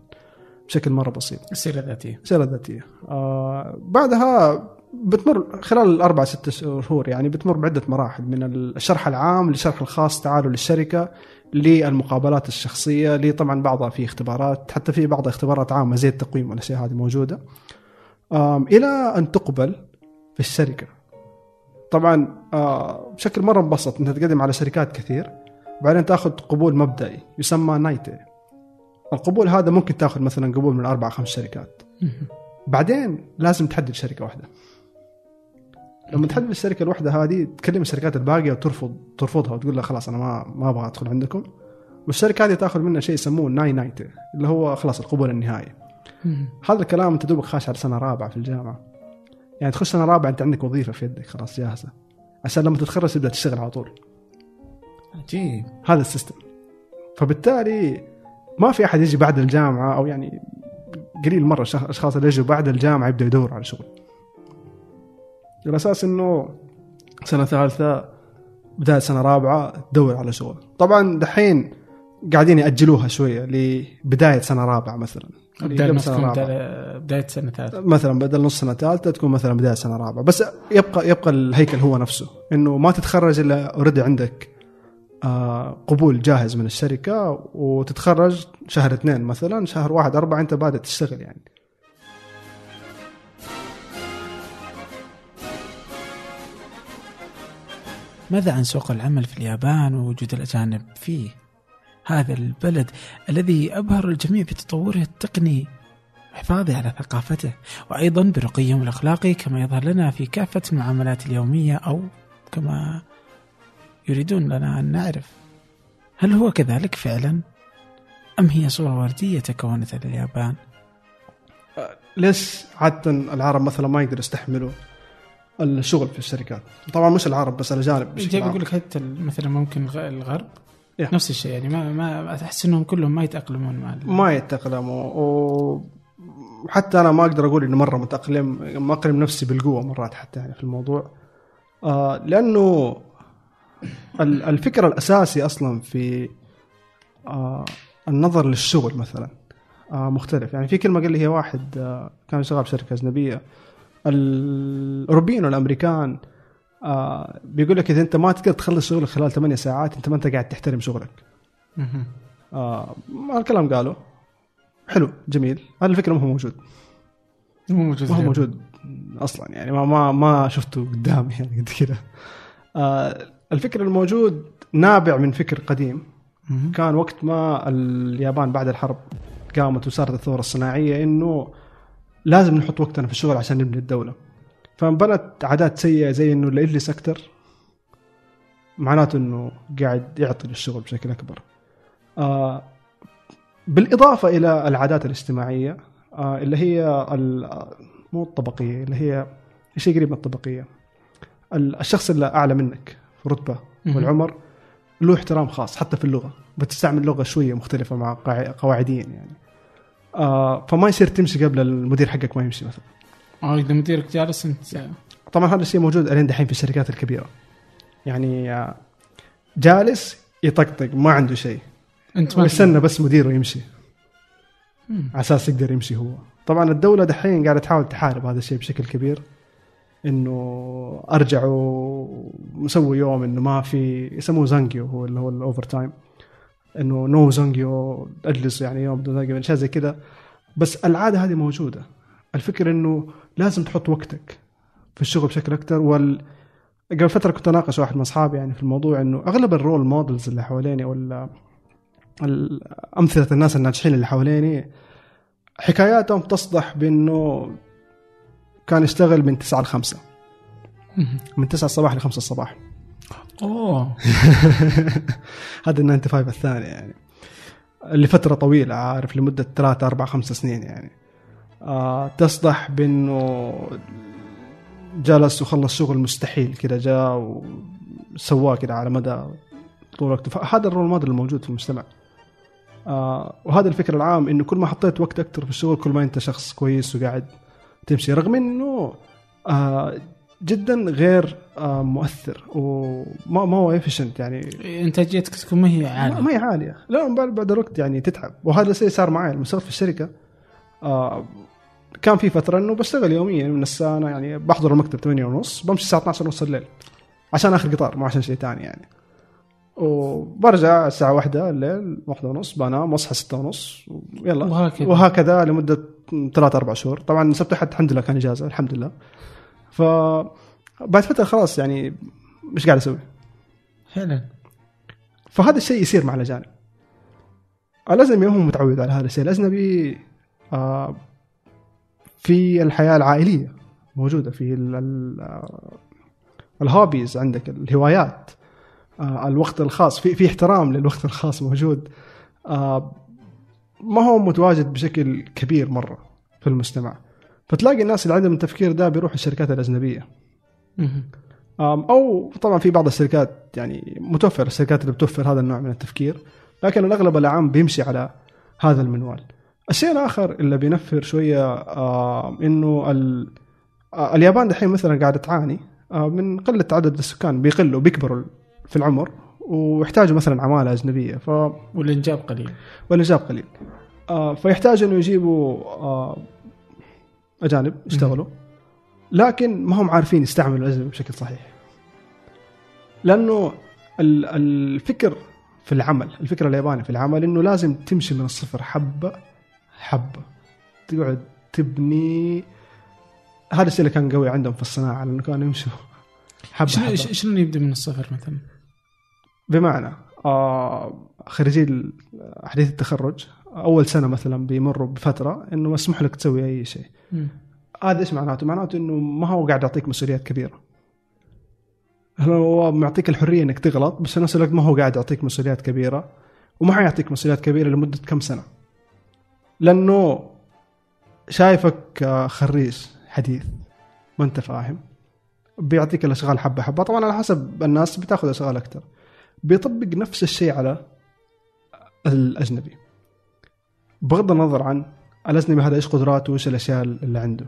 بشكل مرة بسيط. السيرة الذاتية. سيرة ذاتية آه بعدها بتمر خلال الأربع ست شهور يعني بتمر بعدة مراحل من الشرح العام للشرح الخاص تعالوا للشركة للمقابلات الشخصية لي طبعا بعضها في اختبارات حتى في بعضها اختبارات عامة زي التقويم والأشياء هذه موجودة. آم إلى أن تقبل في الشركة. طبعا آه بشكل مرة مبسط أنت تقدم على شركات كثير بعدين تأخذ قبول مبدئي يسمى نايتي. القبول هذا ممكن تأخذ مثلا قبول من أربع خمس شركات. بعدين لازم تحدد شركة واحدة. لما تحدد الشركة الواحدة هذه تكلم الشركات الباقية وترفض ترفضها وتقول لها خلاص أنا ما ما أبغى أدخل عندكم. والشركة هذه تأخذ منها شيء يسموه ない 内定 اللي هو خلاص القبول النهائي. هذا الكلام انت دوبك خاش على سنة رابعة في الجامعة. يعني تخش سنة رابعة أنت عندك وظيفة في يدك خلاص جاهزة. عشان لما تتخرج تبدأ تشتغل على طول. عجيب. هذا ال system. فبالتالي ما في أحد يجي بعد الجامعة أو يعني قليل مرة الاشخاص اللي يجوا بعد الجامعة يبداوا يدوروا على شغل. على أساس إنه سنة ثالثة بداية سنة رابعة تدور على شغل. طبعا دحين قاعدين يأجلوها شوية لبداية سنة رابعة مثلا. بدل ما تكون بداية سنة ثالثة. مثلا بدل نص سنة ثالثة تكون مثلا بداية سنة رابعة. بس يبقى يبقى الهيكل هو نفسه. إنه ما تتخرج إلا اوريدي عندك آه قبول جاهز من الشركة وتتخرج شهر اثنين مثلا شهر واحد أربعة أنت بادئ تشتغل يعني. ماذا عن سوق العمل في اليابان ووجود الأجانب فيه؟ هذا البلد الذي أبهر الجميع بتطوره التقني وحفاظه على ثقافته وأيضا برقيهم الأخلاقي كما يظهر لنا في كافة المعاملات اليومية أو كما يريدون لنا أن نعرف هل هو كذلك فعلا؟ أم هي صورة وردية تكونت لليابان؟ ليش عادة العرب مثلا ما يقدروا يستحملوا الشغل في الشركات طبعا مش العرب بس الأجانب بشكل عام. بقول لك حتى مثلا ممكن الغ- الغرب Yeah. نفس الشيء يعني ما ما أحس إنهم كلهم ما يتأقلمون مع ما يتأقلموا. وحتى أنا ما أقدر أقول انه مرة متأقلم ما اقلم نفسي بالقوة مرات حتى يعني في الموضوع. آه لأنه ال- الفكرة الأساسي أصلا في آه النظر للشغل مثلا آه مختلف. يعني في كلمة قال لي هي واحد آه كان شغال في شركة أجنبية. الاوروبيين والامريكان آه بيقول لك إذا أنت ما تقدر تخلص شغلك خلال 8 ساعات أنت ما أنت قاعد تحترم شغلك. آه الكلام قاله. حلو جميل. هذا الفكرة ما هو موجود. مو موجود ما هو. موجود أصلا يعني ما ما ما شفته قدامي يعني قد كذا آه الفكر الموجود نابع من فكر قديم. كان وقت ما اليابان بعد الحرب قامت وصارت الثورة الصناعية إنه لازم نحط وقتنا في الشغل عشان نبني الدولة. فانبنت عادات سيئة زي إنه اللي يجلس أكثر معناته إنه قاعد يعطي للشغل بشكل أكبر. آه بالإضافة إلى العادات الاجتماعية آه اللي هي مو الطبقية اللي هي شيء قريب من الطبقية. ال- الشخص اللي أعلى منك في رتبه. والعمر له احترام خاص حتى في اللغة. بتستعمل لغة شوية مختلفة مع قواعديا يعني. آه فما يصير تمشي قبل المدير حقك ما يمشي مثلا. آه اذا مديرك جالس انت طبعا هذا الشيء موجود الين دحين في الشركات الكبيرة. يعني آه، جالس يطقطق ما عنده شيء. أنت ما ويستنى بس مديره يمشي. على أساس يقدر يمشي هو. طبعا الدولة دحين قاعدة تحاول تحارب هذا الشيء بشكل كبير إنه أرجعوا مسوي يوم إنه ما في يسموه زانجيو هو اللي هو ال overtime إنه no 残業 أجلس يعني يوم بدون زانجيو أشياء زي كذا. بس العادة هذه موجودة. الفكرة إنه لازم تحط وقتك في الشغل بشكل أكثر وال قبل فترة كنت أناقش واحد من أصحابي يعني في الموضوع إنه أغلب ال role models اللي حواليني ال- أمثلة الناس الناجحين اللي حواليني حكاياتهم تصدح بإنه كان يشتغل من 9 ل 5 مهم. من 9 الصباح ل 5 الصباح. أوه. *laughs* هذا ال 95 الثاني يعني. لفترة طويلة عارف لمدة 3 4 5 سنين يعني. آه تصدح بأنه جلس وخلص شغل مستحيل كذا جاء وسواه كذا على مدى طول وقته فهذا الرول موديل الموجود في المجتمع. آه وهذا الفكر العام إنه كل ما حطيت وقت أكثر في الشغل كل ما أنت شخص كويس وقاعد تمشي رغم إنه آه جدا غير آه مؤثر وما ما هو efficient يعني. إنتاجيتك تكون ما هي عالية. ما هي عالية. لا بعد بعد الوقت يعني تتعب. وهذا الشيء صار معي. لما اشتغلت في الشركة كان في فترة إنه بشتغل يوميا من أنا يعني بحضر المكتب 8 ونص بمشي الساعة 12 ونص الليل عشان اخر قطار مو عشان شيء ثاني يعني. وبرجع الساعة واحدة الليل واحدة ونص بنام واصحى ستة ونص يلا وهكذا. وهكذا لمدة ثلاث أربع شهور. طبعا سبت أحد الحمد لله كان إجازة الحمد لله. ف بعد فترة خلاص يعني مش قاعد أسوي؟ فعلا فهذا الشيء يصير مع الأجانب. الازمي ما هو متعود على هذا الشيء. الأجنبي آه في الحياة العائلية موجودة في ال- ال- آه، الهوبيز عندك الهوايات آه الوقت الخاص في في احترام للوقت الخاص موجود. آه ما هو متواجد بشكل كبير مرة في المجتمع. فتلاقي الناس اللي عندهم التفكير ده بيروح الشركات الأجنبية. أو طبعا في بعض الشركات يعني متوفر الشركات اللي بتوفر هذا النوع من التفكير لكن الأغلب العام بيمشي على هذا المنوال. الشيء الآخر اللي بينفر شوية آه إنه ال- آه اليابان دحين مثلا قاعدة تعاني آه من قلة عدد السكان بيقلوا بيكبروا في العمر ويحتاجوا مثلا عمالة أجنبية ف والإنجاب قليل. والإنجاب قليل. آه فيحتاجوا إنه يجيبوا آه أجانب يشتغلوا لكن ما هم عارفين يستعملوا الأجنبي بشكل صحيح. لأنه ال- الفكر في العمل الفكرة الياباني في العمل إنه لازم تمشي من الصفر حبة حبه تقعد تبني هذا الشيء اللي كان قوي عندهم في الصناعة لأنه كانوا يمشوا حبه شنو حبه ش- شنو يبدأ من الصفر مثلا؟ بمعنى آه خريجي حديث التخرج أول سنة مثلا بيمروا بفترة إنه مسموح لك تسوي أي شيء. هذا إيش معناته؟ معناته إنه ما هو قاعد يعطيك مسؤوليات كبيرة. هو معطيك الحرية إنك تغلط بس في نفس الوقت ما هو قاعد يعطيك مسؤوليات كبيرة وما حيعطيك مسؤوليات كبيرة لمدة كم سنة. لأنه شايفك آه، خريج حديث ما أنت فاهم بيعطيك الأشغال حبة حبة طبعا على حسب الناس بتاخذ أشغال أكثر. بيطبق نفس الشيء على الأجنبي. بغض النظر عن الأجنبي هذا إيش قدراته وايش الأشياء اللي عنده.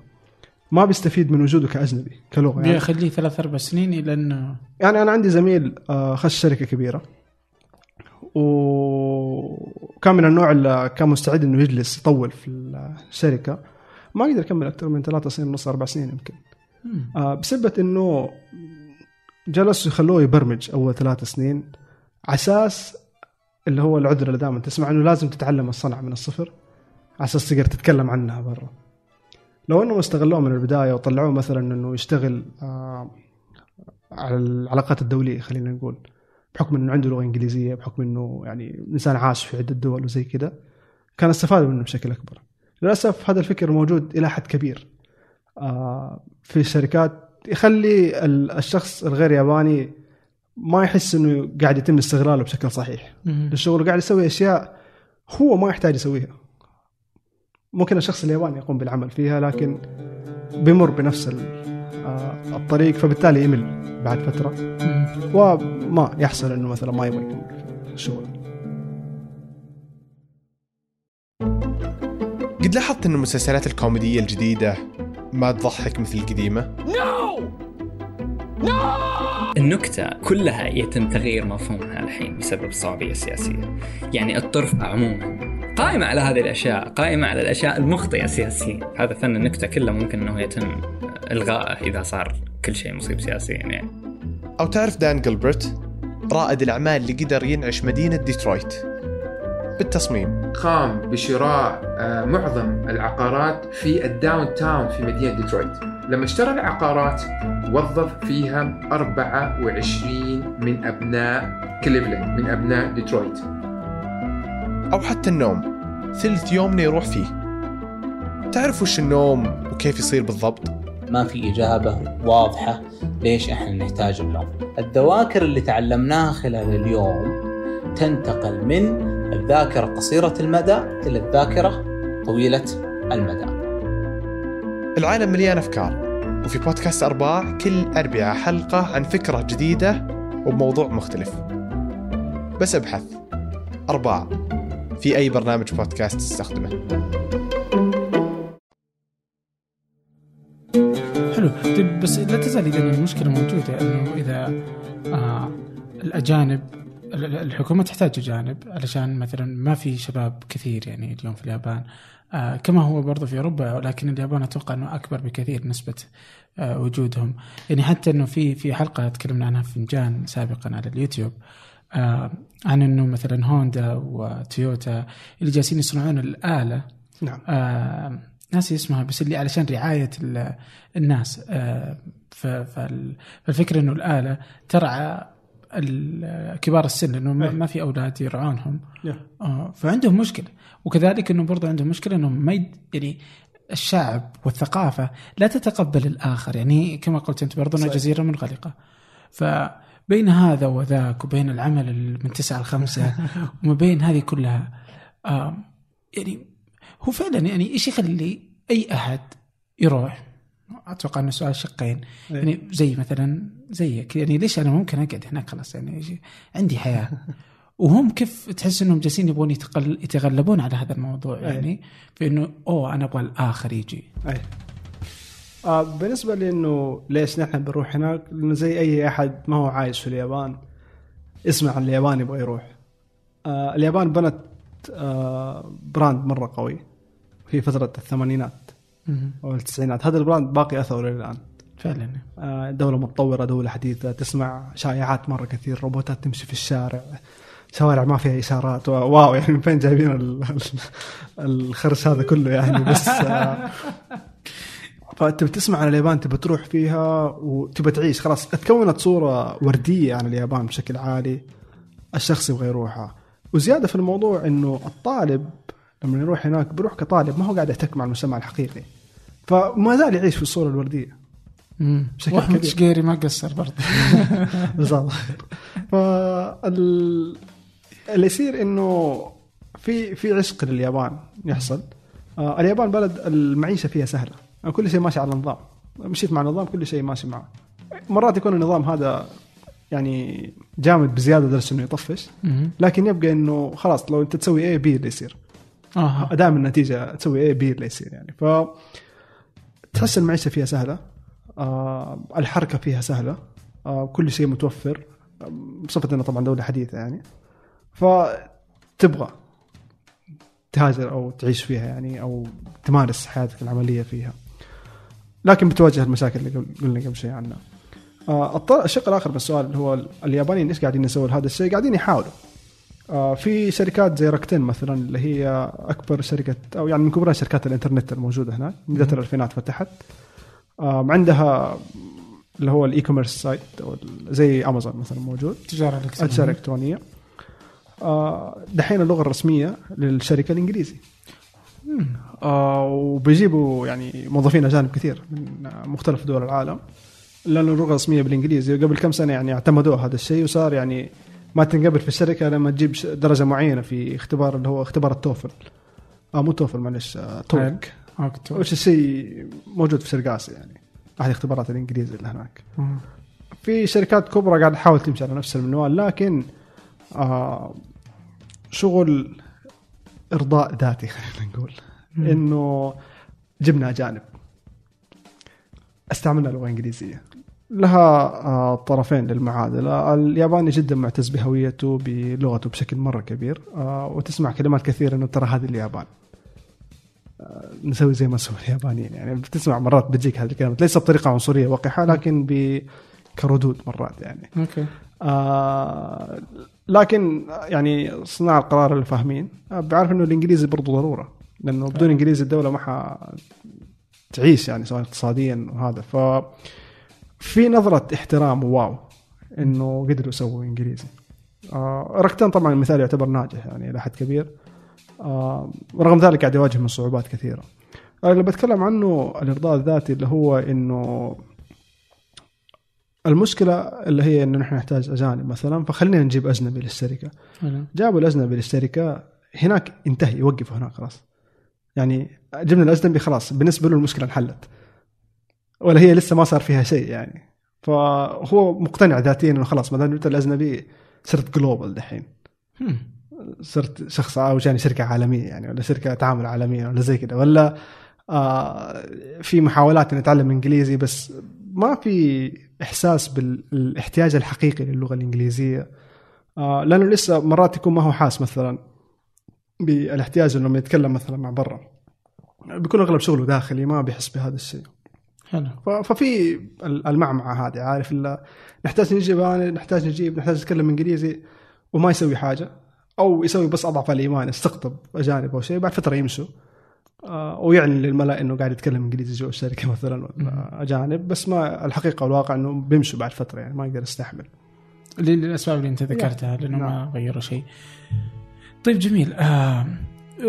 ما بيستفيد من وجوده كأجنبي كلغة يعني, بيخليه ثلاث أربع سنين إلى إنه يعني أنا عندي زميل آه، خش شركة كبيرة وكان من النوع اللي كان مستعد إنه يجلس يطول في الشركة. ما قدر يكمل أكثر من ثلاثة سنين ونص أربع سنين يمكن. آه، بسبب إنه جلسوا يخلوه يبرمج أول ثلاث سنين على أساس اللي هو العذر اللي دائما تسمع إنه لازم تتعلم الصنعة من الصفر على أساس تقدر تتكلم عنها برا. لو إنهم استغلوه من البداية وطلعوه مثلا إنه يشتغل آه على العلاقات الدولية خلينا نقول. بحكم إنه عنده لغة إنجليزية بحكم إنه يعني إنسان عاش في عدة دول وزي كذا كان استفادوا منه بشكل أكبر. للأسف هذا الفكر موجود إلى حد كبير. آه في الشركات يخلي ال- الشخص الغير ياباني ما يحس إنه قاعد يتم استغلاله بشكل صحيح. للشغل قاعد يسوي أشياء هو ما يحتاج يسويها. ممكن الشخص الياباني يقوم بالعمل فيها لكن بيمر بنفس ال- الطريق فبالتالي يمل بعد فترة. وما يحصل إنه مثلا ما يبغى يكمل في الشغل. قد لاحظت إن المسلسلات الكوميدية الجديدة ما تضحك مثل القديمة؟ النكتة كلها يتم تغيير مفهومها الحين بسبب الصعوبية السياسية يعني الطرف عموما قائمة على هذه الأشياء قائمة على الأشياء المخطئة سياسيا. هذا فن النكتة كله ممكن أنه يتم إلغائه إذا صار كل شيء مصيب سياسيا يعني. أو تعرف دان جلبرت رائد الأعمال اللي قدر ينعش مدينة ديترويت. بالتصميم. قام بشراء آه، معظم العقارات في ال downtown في مدينة ديترويت. لما اشترى العقارات وظف فيها 24 من أبناء كليفلاند من أبناء ديترويت. أو حتى النوم. ثلث يومنا يروح فيه. تعرف وش النوم وكيف يصير بالضبط؟ ما في إجابة واضحة ليش إحنا نحتاج النوم. الذواكر اللي تعلمناها خلال اليوم تنتقل من الذاكرة قصيرة المدى إلى الذاكرة طويلة المدى. العالم مليان أفكار وفي بودكاست أرباع كل اربعاء حلقة عن فكرة جديدة وبموضوع مختلف. بس أبحث. أرباع. في أي برنامج بودكاست تستخدمه. حلو. طيب بس لا تزال إذا المشكلة موجودة إنه إذا آه الأجانب ال- ال- الحكومة تحتاج أجانب علشان مثلا ما في شباب كثير يعني اليوم في اليابان. آه كما هو برضو في أوروبا ولكن اليابان أتوقع إنه أكبر بكثير نسبة آه وجودهم. يعني حتى إنه في في حلقة تكلمنا عنها في فنجان سابقا على اليوتيوب. عن إنه مثلا هوندا وتويوتا اللي جالسين يصنعون الآلة. نعم. آه ناسي اسمها بس اللي علشان رعاية ال- الناس. آه ف- فال- فالفكرة إنه الآلة ترعى كبار السن لأنه ما- أي. ما في أولاد يرعونهم. آه فعندهم مشكلة. وكذلك إنه برضه عندهم مشكلة انهم ما يعني الشعب والثقافة لا تتقبل الآخر. يعني كما قلت أنت برضه انها. جزيرة منغلقة. فبين هذا وذاك وبين العمل ال- من تسعة لخمسة *laughs* وما بين هذه كلها يعني هو فعلا يعني إيش يخلي أي أحد يروح؟ أتوقع إنه سؤال شقين. إيه. يعني زي مثلا زيك. يعني ليش أنا ممكن أقعد هناك خلاص يعني عندي حياة. *laughs* وهم كيف تحس إنهم جالسين يبغون يتغلبون على هذا الموضوع؟ يعني في إنه أوه أنا أبغى الآخر يجي. اي آه بالنسبة لي انه ليش نحن بنروح هناك؟ لأنه زي أي أحد ما هو عايش في اليابان يسمع عن اليابان يبغى يروح. آه اليابان بنت آه brand مرة قوي. في فترة الثمانينات. أو التسعينات. هذا ال brand باقي أثره الآن. فعلا. آه، دولة متطورة دولة حديثة تسمع شائعات مرة كثير روبوتات تمشي في الشارع شوارع ما فيها إشارات. wow يعني من فين جايبين ال- ال- الخرش هذا كله يعني؟ بس آه، *laughs* فتبي تسمع عن اليابان تبي تروح فيها وتبي تعيش. خلاص تكونت صورة وردية عن اليابان بشكل عالي. الشخص يبغى يروحها. وزيادة في الموضوع إنه الطالب لما يروح هناك بيروح كطالب ما هو قاعد يحتك مع المجتمع الحقيقي. فما زال يعيش في الصورة الوردية. بشكل واحمد. شقيري ما قصر برضه. *laughs* خير فال اللي يصير إنه في في عشق لليابان يحصل. آه اليابان بلد المعيشة فيها سهلة. كل شيء ماشي على النظام مشيت مع النظام كل شيء ماشي معه. مرات يكون النظام هذا يعني جامد بزيادة لدرجه إنه يطفش. لكن يبقى إنه خلاص لو أنت تسوي إيه بي اللي يصير. آه. دائما النتيجة تسوي إيه بي اللي يصير يعني. ف تحس المعيشه فيها سهلة آه الحركة فيها سهلة آه كل شيء متوفر بصفة إنها طبعا دولة حديثة يعني. فتبغى تهاجر أو تعيش فيها يعني أو تمارس حياتك العملية فيها. لكن بتواجه المشاكل اللي قل- قلنا قبل شيء عنها. آه الشق الآخر من السؤال اللي هو اليابانيين إيش قاعدين يسووا هذا الشيء؟ قاعدين يحاولوا. آه، في شركات زي راكتين مثلا اللي هي أكبر شركة أو يعني من كبرى شركات الإنترنت الموجودة هناك بدايه الألفينات فتحت. آه، عندها اللي هو ال e-commerce site أو زي أمازون مثلا موجود. تجارة الإلكترونية. التجارة الإلكترونية. دحين اللغة الرسمية للشركة الانجليزي آه، وبيجيبوا يعني موظفين أجانب كثير من مختلف دول العالم. لأنه اللغة الرسميه بالإنجليزي وقبل كم سنة يعني اعتمدوا هذا الشيء وصار يعني ما تنقبل في الشركة لما تجيب درجة معينة في اختبار اللي هو اختبار التوفل. آه مو توفل معلش آه، توك. وش الشيء موجود في شرق آسيا يعني؟ أحد اختبارات الانجليزي اللي هناك. مم. في شركات كبرى قاعد تحاول تمشي على نفس المنوال لكن آه شغل إرضاء ذاتي خلينا نقول. إنه جبنا أجانب. استعملنا لغة إنجليزية. لها آه طرفين للمعادلة. الياباني جدا معتز بهويته بلغته بشكل مرة كبير. آه وتسمع كلمات كثيرة إنه ترى هذه اليابان. آه نسوي زي ما سووا اليابانيين. يعني بتسمع مرات بتجيك هذه الكلمات. ليس بطريقة عنصرية وقحه لكن ب كردود مرات يعني. أوكي. آه لكن يعني صناع القرار اللي فاهمين آه بيعرف إنه الإنجليزي برضو ضرورة لأنه بدون إنجليزي الدولة ما ح تعيش يعني سواء اقتصاديا وهذا. ف في نظرة احترام وواو إنه قدروا يسووا إنجليزي. آه ركتان طبعا المثال يعتبر ناجح يعني إلى حد كبير. آه رغم ذلك قاعد يواجه من صعوبات كثيرة. آه اللي بتكلم عنه الإرضاء الذاتي اللي هو إنه المشكلة اللي هي إنه نحن نحتاج أجانب مثلا فخلينا نجيب أجنبي للشركة. جابوا الأجنبي للشركة هناك انتهي يوقفوا هناك خلاص. يعني جبنا الأجنبي خلاص بالنسبة له المشكلة انحلت. ولا هي لسه ما صار فيها شيء يعني. فهو مقتنع ذاتيا إنه خلاص ما دام جبت الأجنبي صرت جلوبال دحين. صرت شخص أو يعني شركة عالمية يعني ولا شركة تعامل عالمية ولا زي كذا ولا آه في محاولات ان اتعلم إنجليزي بس ما في إحساس بالاحتياج الحقيقي للغة الإنجليزية. آه لأنه لسه مرات يكون ما هو حاس مثلا بالإحتياج انه لما يتكلم مثلا مع برا. بيكون أغلب شغله داخلي ما بيحس بهذا الشيء. حلو. ففي ال- المعمعة هذه عارف نحتاج نجيب نحتاج نجيب نحتاج نتكلم إنجليزي وما يسوي حاجة أو يسوي بس أضعف الإيمان يستقطب أجانب أو شيء بعد فترة يمشوا. ويعلن للملا إنه قاعد يتكلم إنجليزي جوا الشركة *laughs* مثلا ولا أجانب. بس ما الحقيقة والواقع إنه بيمشوا بعد فترة يعني ما يقدر يستحمل للأسباب اللي أنت ذكرتها لأنه ما غيروا شيء. طيب جميل. آه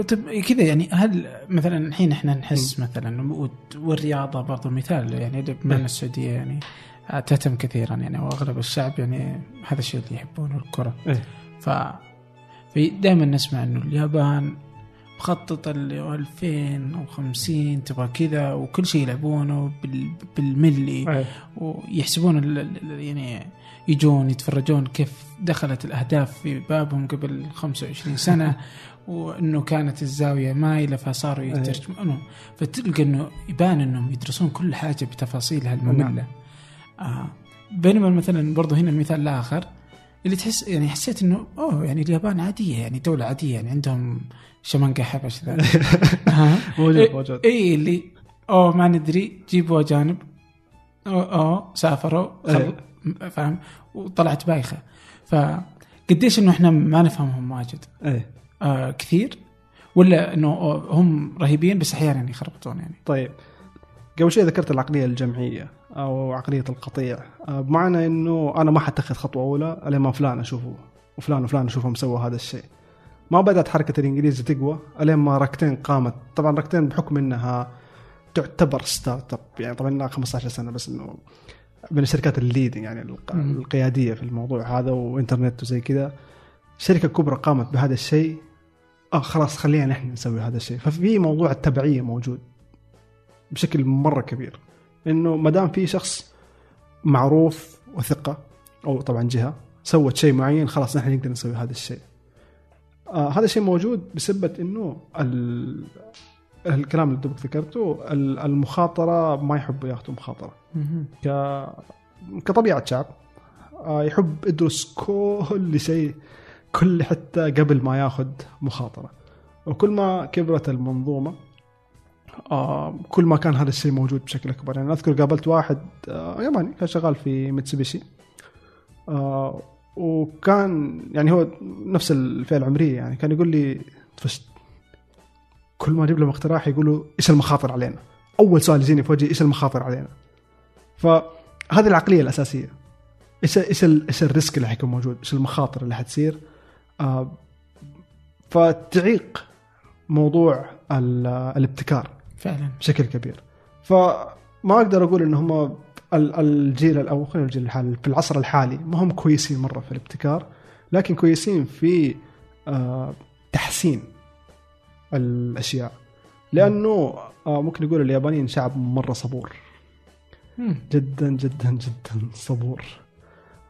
طيب كذا يعني هل مثلا الحين إحنا نحس مثلا و- والرياضة برضو مثال يعني بما ان السعودية يعني آه، تهتم كثيرا يعني واغلب الشعب يعني هذا الشيء اللي يحبونه الكرة. إيه. ف دائما نسمع إنه اليابان مخطط ال 2050 تبغى كذا وكل شيء يلعبونه بال- بالملي. ويحسبون يعني يجون يتفرجون كيف دخلت الأهداف في بابهم قبل 25 *laughs* سنة وإنه كانت الزاوية مايله فصاروا يترجمون فتلقى إنه يبان إنهم يدرسون كل حاجة بتفاصيلها المملة. آه. بينما مثلا برضو هنا المثال الآخر اللي تحس يعني حسيت إنه أوه يعني اليابان عادية يعني دولة عادية يعني عندهم شمنقه حبش ذا؟ *laughs* موجود إيه- موجود. اي اللي اوه ما ندري جيبوا اجانب اوه, أوه سافروا خل... فاهم؟ وطلعت بايخة. فقديش إنه إحنا ما نفهمهم واجد. إيه. آه كثير. ولا إنه هم رهيبين بس أحيانا يخربطون يعني. طيب. قبل شوي ذكرت العقلية الجمعية أو عقلية القطيع. آه، بمعنى إنه أنا ما حتخذ خطوة أولى لما فلان أشوفه وفلان وفلان أشوفهم سووا هذا الشيء. ما بدأت حركة الانجليزي تقوى إلين ما راكوتين قامت. طبعا راكوتين بحكم إنها تعتبر startup يعني طبعا لها 15 سنة بس إنه من الشركات الليدنج يعني. القيادية في الموضوع هذا وإنترنت وزي كذا. شركة كبرى قامت بهذا الشيء. آه خلاص خلينا نحن نسوي هذا الشيء. ففي موضوع التبعية موجود بشكل مرة كبير. إنه ما دام في شخص معروف وثقة أو طبعا جهة سوت شيء معين خلاص نحن نقدر نسوي هذا الشيء. آه هذا الشيء موجود بسبب إنه ال... الكلام اللي دوبك ذكرته ال- المخاطرة ما يحبوا ياخذوا مخاطرة. ك... كطبيعة شعب آه يحب يدرس كل شيء كل حتى قبل ما ياخذ مخاطرة. وكل ما كبرت المنظومة آه كل ما كان هذا الشيء موجود بشكل أكبر. يعني أذكر قابلت واحد آه ياباني كان شغال في ميتسوبيشي آه وكان يعني هو نفس الفئه العمريه يعني كان يقول لي كل ما أجيب لهم اقتراح يقولوا إيش المخاطر علينا؟ أول سؤال يجيني في وجهي إيش المخاطر علينا؟ فهذه العقلية الأساسية. إيش إيش إيش الريسك اللي حيكون موجود؟ إيش المخاطر اللي حتصير؟ آه فتعيق موضوع ال- الابتكار فعلا. بشكل كبير. فما أقدر أقول إن هم الجيل أو خلينا الجيل الحالي في العصر الحالي. ما هم كويسين مرة في الابتكار لكن كويسين في آه، تحسين الأشياء. لأنه آه، ممكن نقول اليابانيين شعب مرة صبور. جدا جدا جدا صبور.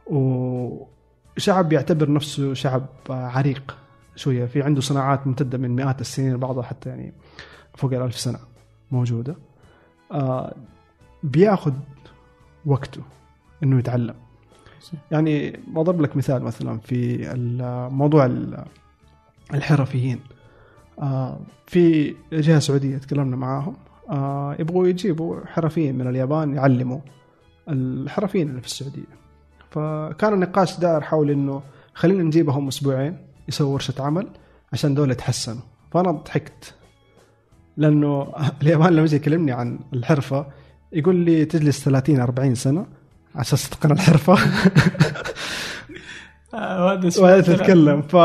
وشعب يعتبر نفسه شعب آه، عريق شوية. في عنده صناعات ممتدة من مئات السنين بعضها حتى يعني فوق الألف سنة موجودة. بياخذ وقته إنه يتعلم. يعني بضرب لك مثال مثلا في موضوع ال- الحرفيين. آه في جهة سعودية تكلمنا معاهم. آه يبغوا يجيبوا حرفيين من اليابان يعلموا الحرفيين اللي في السعودية. فكان النقاش دار حول إنه خلينا نجيبهم أسبوعين يسووا ورشة عمل عشان دول يتحسنوا فأنا ضحكت. لأنه *laughs* اليابان لما يجي يكلمني عن الحرفة يقول لي تجلس 30 40 سنة عشان تتقن الحرفة. *laughs* وهذا ولا تتكلم. ف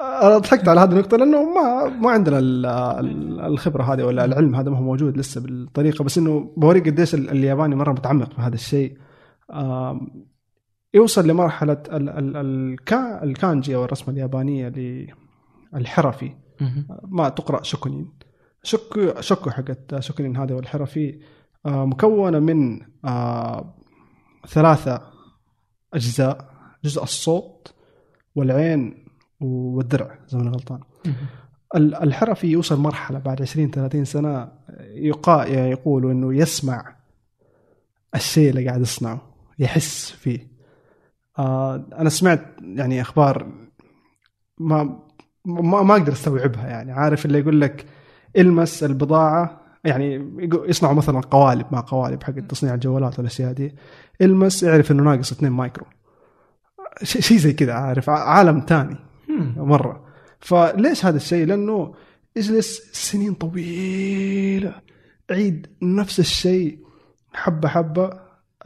أنا ضحكت على هذه النقطة لأنه ما ما عندنا ال- ال- الخبرة هذه ولا العلم هذا ما هو موجود لسه بالطريقة. بس إنه بوريك قديش ال- الياباني مرة متعمق في هذا الشيء. يوصل لمرحلة ال- ال- الكا- الكانجي أو الرسمة اليابانية للحرفي. ما تقرأ شوكونين شوكو شوكو حقت شوكونين هذا والحرفي آه، مكونة من آه، ثلاثة أجزاء. جزء الصوت والعين والدرع إذا ماني غلطان. الحرفي يوصل مرحلة بعد 20 30 سنة يقا يعني يقولوا إنه يسمع الشيء اللي قاعد يصنعه يحس فيه. آه أنا سمعت يعني أخبار ما ما, ما أقدر أستوعبها يعني. عارف اللي يقول لك المس البضاعة يعني يصنعوا مثلا قوالب مع قوالب حق تصنيع الجوالات والأشياء دي. المس يعرف إنه ناقص 2 مايكرو. شيء زي كذا عارف عالم تاني مم. مرة. فليش هذا الشيء؟ لأنه إجلس سنين طويلة عيد نفس الشيء حبة حبة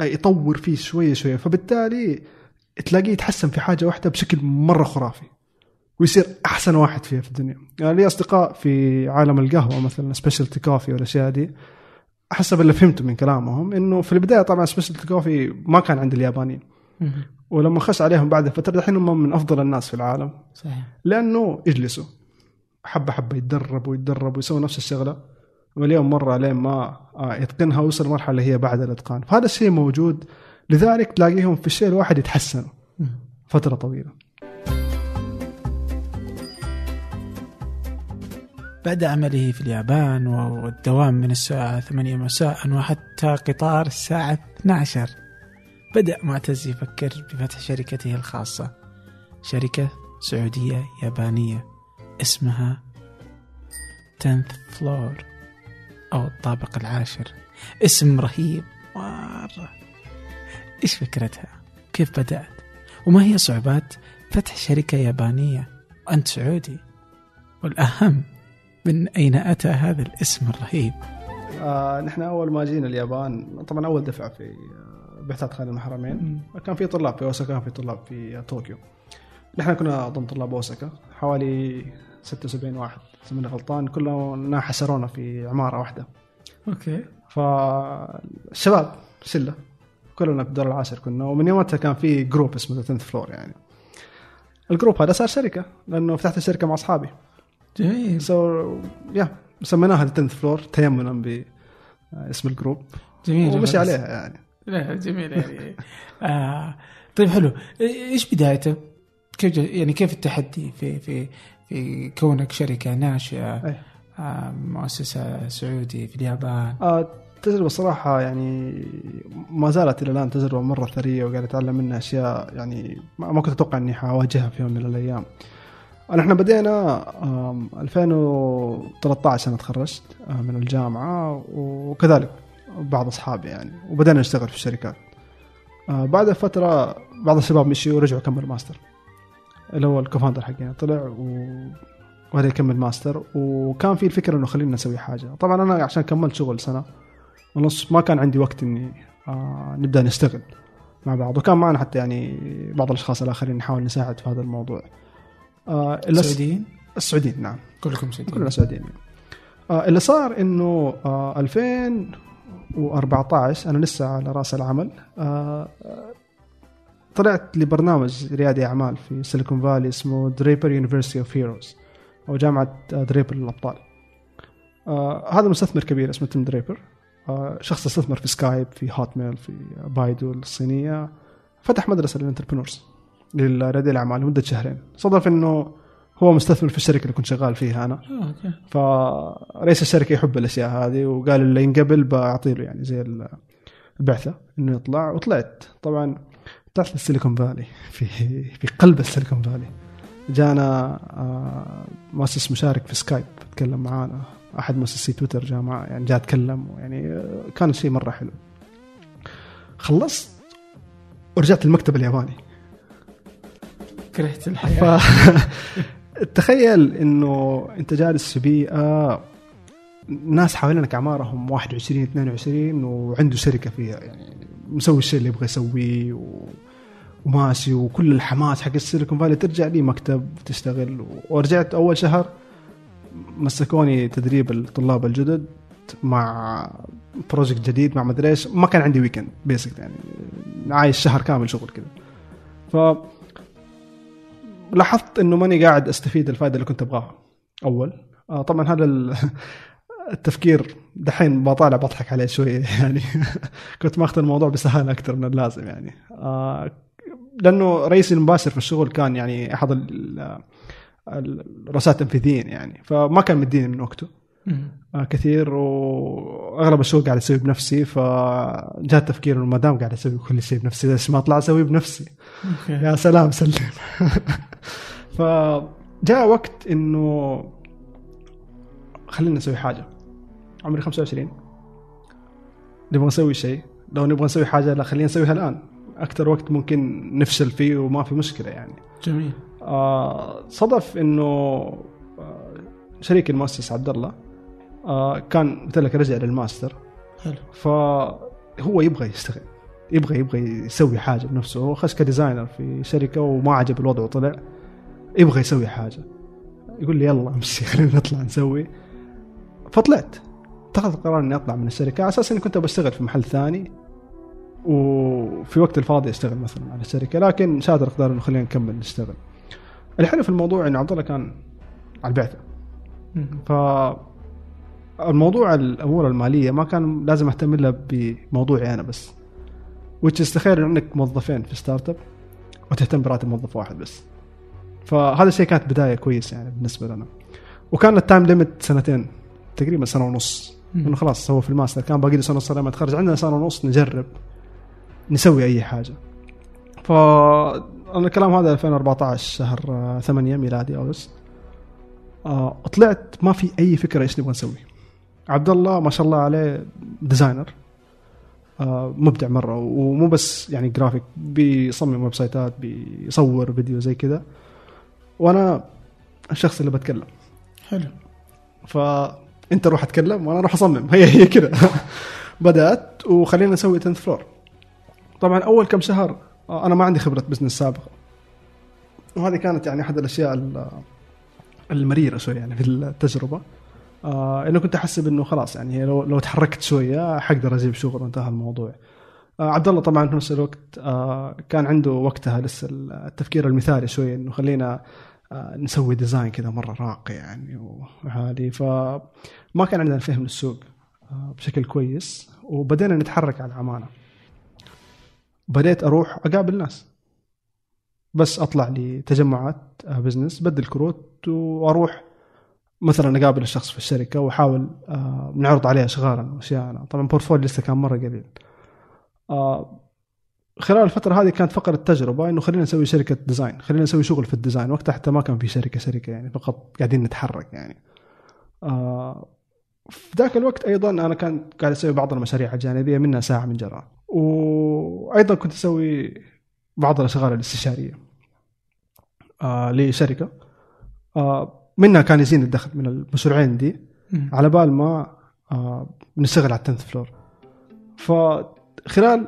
يطور فيه شوية شوية. فبالتالي تلاقيه يتحسن في حاجة واحدة بشكل مرة خرافي. ويصير أحسن واحد فيها في الدنيا. يعني لي أصدقاء في عالم القهوة مثلا specialty coffee والاشياء دي حسب اللي فهمته من كلامهم إنه في البداية طبعا specialty coffee ما كان عند اليابانيين. ولما خش عليهم بعد فترة الحين هم من أفضل الناس في العالم. صحيح. لأنه يجلسوا. حبة حبة يتدربوا يتدربوا يسووا نفس الشغلة. واليوم مرة لين ما آه، يتقنها ويوصل المرحله اللي هي بعد الإتقان. فهذا الشيء موجود. لذلك تلاقيهم في الشيء الواحد يتحسنوا. فترة طويلة. بعد عمله في اليابان والدوام من الساعة 8 مساء وحتى قطار الساعة 12 بدأ معتز يفكر بفتح شركته الخاصة شركة سعودية يابانية اسمها 10th فلور أو الطابق العاشر اسم رهيب مرة إيش فكرتها؟ كيف بدأت؟ وما هي صعوبات فتح شركة يابانية وأنت سعودي؟ والأهم من أين أتى هذا الاسم الرهيب؟ آه نحن أول ما جينا اليابان طبعا أول دفعة في آه بعثات خارج الحرمين كان في طلاب في أوساكا كان في طلاب في طوكيو. نحن كنا ضمن طلاب أوساكا حوالي 76 واحد إذا ماني غلطان كلنا حشرونا في عمارة واحدة. أوكي. فالشباب شله كلنا في الدور العاشر كنا ومن يومتها كان في جروب اسمه The Floor يعني. الجروب هذا صار شركة لأنه فتحت الشركة مع أصحابي. جميل. so يا سميناها The Floor تيمنا باسم الجروب. جميل ومشي عليها يعني. لا جميل يعني. آه طيب حلو. إيش بدايته؟ كيف يعني كيف التحدي في في في كونك شركة ناشئة. آه مؤسسة سعودي في اليابان؟ آه تجربة صراحة يعني ما زالت إلى الآن تجربة مرة ثرية وقاعد أتعلم منها أشياء يعني ما كنت أتوقع إني حواجهها في يوم من الأيام. نحن بدينا آم، 2013 أنا تخرجت آه، من الجامعة وكذلك بعض أصحابي يعني وبدأنا نشتغل في الشركات. آه، بعد فترة بعض الشباب مشوا ورجعوا كملوا ماستر. اللي هو ال co-founder حقنا طلع و وهذا يكمل ماستر وكان في الفكرة إنه خلينا نسوي حاجة طبعا أنا عشان كملت شغل سنة ونص ما كان عندي وقت إني آه نبدأ نشتغل مع بعض وكان معنا حتى يعني بعض الأشخاص الآخرين نحاول نساعد في هذا الموضوع آه السعوديين؟ السعوديين نعم. كلكم سعوديين. كلنا سعوديين. آه اللي صار إنه آه 2014 أنا لسه على رأس العمل آه آه، طلعت لبرنامج ريادي أعمال في Silicon Valley اسمه Draper University of Heroes أو جامعة آه، دريبر للأبطال. آه هذا مستثمر كبير اسمه تيم دريبر آه شخص استثمر في سكايب في هوت ميل في بايدو الصينية. فتح مدرسة لل entrepreneurs لريادي الأعمال لمدة شهرين. صدف إنه هو مستثمر في الشركة اللي كنت شغال فيها أنا. آه، أوكي. فرئيس الشركة يحب الأشياء هذه وقال اللي ينقبل بعطي له يعني زي البعثة إنه يطلع وطلعت. طبعا طلعت لل Silicon Valley في في قلب ال Silicon Valley. جانا آه، مؤسس مشارك في سكايب تكلم معانا. أحد مؤسسي تويتر جاء معنا يعني جاء تكلم يعني آه، كان شيء مرة حلو. خلصت ورجعت المكتب الياباني. كرهت الحياة. *laughs* تخيل إنه أنت جالس في بيئة ناس حوالينك أعمارهم 21 22 وعنده شركة فيها يعني مسوي الشيء اللي يبغى يسويه و... وماشي وكل الحماس حق السيليكون فالي ترجع لي مكتب تشتغل. ورجعت أول شهر مسكوني تدريب الطلاب الجدد مع project جديد مع مدري إيش. ما كان عندي weekend basically يعني عايش شهر كامل شغل كذا. ف لاحظت إنه ماني قاعد أستفيد الفائده اللي كنت أبغاها. أول. آه طبعا هذا ال- *laughs* التفكير دحين بطالع بضحك عليه شوية *laughs* يعني كنت ماخذ الموضوع بسهالة أكثر من اللازم يعني. آه لأنه رئيسي المباشر في الشغل كان يعني أحد ال- الرؤساء التنفيذيين يعني. فما كان مديني من وقته. كثير وأغلب الشغل قاعد أسويه بنفسي فجاء التفكير إنه ما دام قاعد أسوي كل شيء بنفسي ليش ما اطلع أسويه بنفسي. يا سلام سلم. *laughs* فجاء وقت إنه خلينا نسوي حاجة. عمري 25 نبغى نسوي شيء. لو نبغى نسوي حاجة لا خلينا نسويها الآن. أكثر وقت ممكن نفشل فيه وما في مشكلة يعني. جميل. آه صدف إنه آه شريكي المؤسس عبد الله آه كان قلت لك رجع للماستر. حلو. فهو يبغى يشتغل يبغى يبغى يسوي حاجة بنفسه. هو خش ك designer في شركة وما عجب الوضع وطلع يبغى يسوي حاجة. يقول لي يلا أمشي *laughs* خلينا نطلع نسوي. فطلعت. اتخذت قرار إني أطلع من الشركة. على أساس إني كنت بشتغل في محل ثاني وفي وقت الفاضي أشتغل مثلا على الشركة. لكن شاطر أقدر إنه خلينا نكمل نشتغل. الحلو في الموضوع انه عبد الله كان على البعثة. ف الموضوع الأمور المالية ما كان لازم أهتم لها بموضوعي أنا بس. Which تخيل عندك موظفين في startup وتهتم براتب موظف واحد بس. فهذا الشيء كانت بداية كويسه يعني بالنسبة لنا. وكان ال time limit سنتين تقريبا سنة ونص. إنه خلاص هو في الماستر. كان باقي لي سنة ونص لما اتخرج عندنا سنة ونص نجرب نسوي أي حاجة. ف أنا الكلام هذا 2014 شهر 8 ميلادي August آه طلعت ما في أي فكرة إيش نبغى نسوي. عبد الله ما شاء الله عليه designer. آه مبدع مرة ومو بس يعني جرافيك بيصمم website ات بيصور فيديو زي كذا. وأنا الشخص اللي بتكلم. حلو. فأنت روح أتكلم وأنا أروح أصمم. هي هي كذا. *laughs* بدأت وخلينا نسوي 10 فلور طبعا أول كم شهر آه، أنا ما عندي خبرة business سابقة. وهذه كانت يعني أحد الأشياء ال- المريرة شوي يعني في التجربة. آه إنه كنت أحسب إنه خلاص يعني لو لو تحركت شوية حقدر أجيب شغل وانتهى الموضوع. آه عبد الله طبعا في نفس الوقت آه كان عنده وقتها لسه التفكير المثالي شوي إنه خلينا آه نسوي design كذا مرة راقي يعني وهذه. فما كان عندنا فهم للسوق آه بشكل كويس وبدينا نتحرك على الأمانة. بديت أروح أقابل ناس. بس أطلع لي تجمعات آه، business أبدل كروت وأروح مثلا أقابل الشخص في الشركة وأحاول آه، نعرض عليه اشغالنا واشياءنا طبعا portfolio لسه كان مرة قليل آه، خلال الفترة هذه كانت فقط التجربة إنه خلينا نسوي شركة design خلينا نسوي شغل في ال design وقتها حتى ما كان في شركة شركة يعني فقط قاعدين نتحرك يعني. آه، في ذاك الوقت أيضا أنا كان قاعد أسوي بعض المشاريع الجانبية منها ساعة من جراء. وأيضا كنت أسوي بعض الأشغال الاستشارية لشركة. منها كان يزيد الدخل من المشروعين دي. على بال ما آه بنشتغل على التنث فلور فخلال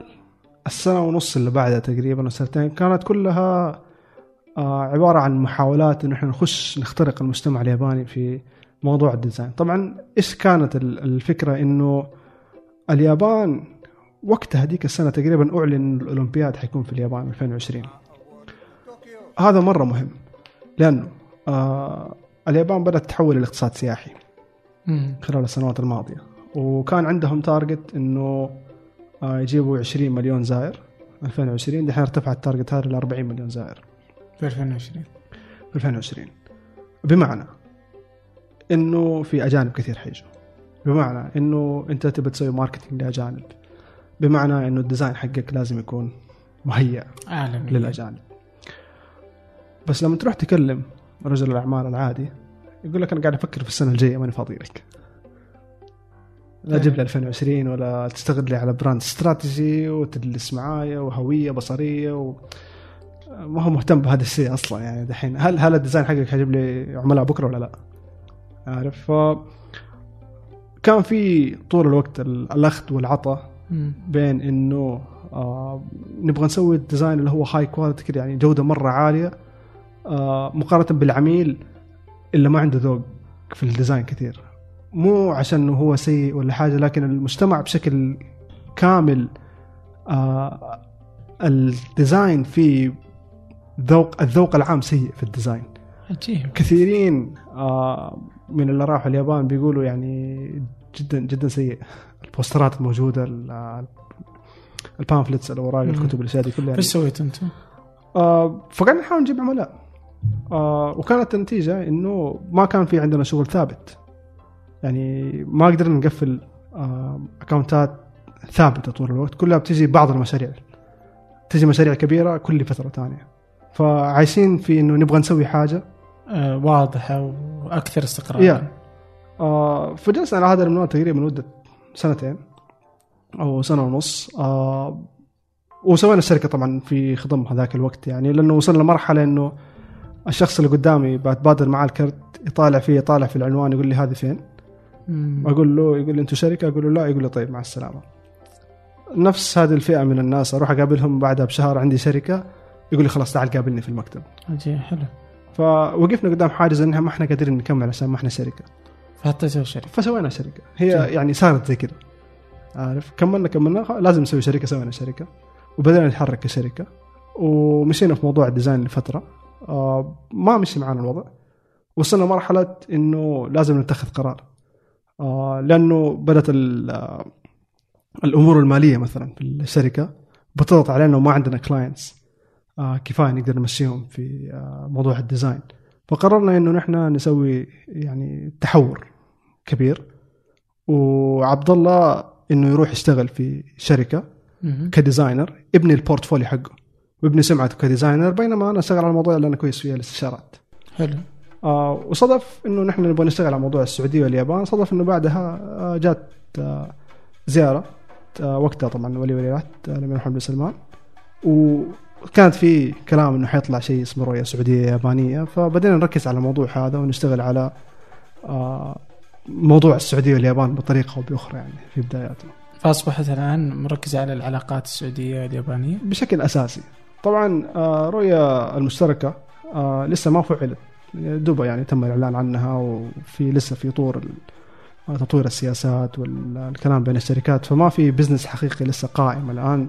السنة ونص اللي بعدها تقريبا السنتين كانت كلها آه عبارة عن محاولات إنه إحنا نخش نخترق المجتمع الياباني في موضوع ال design. طبعا إيش كانت ال- الفكرة إنه اليابان وقتها هذيك السنة تقريبا أعلن الأولمبياد حيكون في اليابان 2020 هذا مرة مهم لأنه آه اليابان بدأت تحول إلى اقتصاد سياحي. خلال السنوات الماضية. وكان عندهم target إنه آه يجيبوا 20 مليون زائر. 2020 دحين ارتفع ال target هذا ل 40 مليون زائر. في 2020 في 2020 بمعنى إنه في أجانب كثير حيجوا. بمعنى إنه أنت تبى تسوي marketing لأجانب. بمعنى إنه ال design حقك لازم يكون مهيأ عالمي. للأجانب. بس لما تروح تكلم رجل الأعمال العادي يقول لك أنا قاعد أفكر في السنة الجاية ماني فاضي لك لا تجيب لي 2020 ولا تشتغل لي على brand strategy وتجلس معايا وهوية بصرية و... ما هو مهتم بهذا الشيء أصلا يعني دحين هل هل ال design حقك حيجيب لي عملاء بكرة ولا لا؟ عارف ف كان في طول الوقت ال- الأخذ والعطاء. بين إنه آه نبغى نسوي ال design اللي هو high quality كده يعني جودة مرة عالية مقارنة بالعميل اللي ما عنده ذوق في ال design كثير مو عشان هو سيء ولا حاجة لكن المجتمع بشكل كامل آه ال design فيه ذوق الذوق العام سيء في ال design عجيب كثيرين آه من اللي راحوا اليابان بيقولوا يعني جدا جدا سيء البوسترات الموجودة ال- ال pamphlets الاوراق. الكتب الاشياء دي كلها يعني. إيش سويتوا أنتم؟ آه فقعدنا نحاول نجيب عملاء آه وكانت النتيجة إنه ما كان في عندنا شغل ثابت. يعني ما قدرنا نقفل آه اكونتات ثابتة طول الوقت. كلها بتجي بعض المشاريع. تجي مشاريع كبيرة كل فترة ثانية. فعايشين في إنه نبغى نسوي حاجة. آه واضحة وأكثر استقرار. يا. آه فجلسنا على هذا المنوال تقريبا مده سنتين أو سنة ونص. آه وسوينا الشركة طبعا في خضم هذاك الوقت يعني لأنه وصلنا لمرحلة إنه الشخص اللي قدامي بتبادل معاه الكرت يطالع فيه يطالع في العنوان يقول لي هذه فين؟ مم. أقول له يقول لي أنتم شركة؟ أقول له لا يقول لي طيب مع السلامة. نفس هذه الفئة من الناس أروح أقابلهم بعدها بشهر عندي شركة يقول لي خلاص تعال قابلني في المكتب. عجيب حلو فوقفنا قدام حاجز إنها ما إحنا قادرين نكمل عشان ما إحنا شركة. فحطيتوا شركة فسوينا شركة هي جميل. يعني صارت زي كذا عارف كملنا كملنا لازم نسوي شركة سوينا شركة وبدأنا نتحرك كشركة ومشينا في موضوع ال design لفترة ما مشي معنا الوضع. وصلنا مرحلة إنه لازم نتخذ قرار. آه لأنه بدأت ال- آه، الأمور المالية مثلا في الشركة بتضغط علينا وما عندنا clients آه كفاية نقدر نمشيهم في آه موضوع ال design فقررنا إنه نحن نسوي يعني تحور كبير. وعبد الله إنه يروح يشتغل في شركة. ك designer يبني ال portfolio حقه. ويبني سمعته ك designer بينما أنا أشتغل على الموضوع اللي أنا كويس فيه الاستشارات. حلو. آه وصدف إنه نحن نبغى نشتغل على موضوع السعودية واليابان صدف إنه بعدها آه جات آه زيارة آه وقتها طبعا ولي العهد آه الأمير محمد بن سلمان. وكانت في كلام إنه حيطلع شيء اسمه رؤية سعودية يابانية. فبدينا نركز على الموضوع هذا ونشتغل على آه موضوع السعودية واليابان بطريقة أو بأخرى يعني في بداياته. فأصبحت الآن مركزة على العلاقات السعودية اليابانيه بشكل أساسي. طبعا آه، رؤية المشتركة آه، لسه ما فعلت. دوبا يعني تم الإعلان عنها وفي لسه في طور ال- تطوير السياسات والكلام بين الشركات. فما في بزنس حقيقي لسه قائم الآن.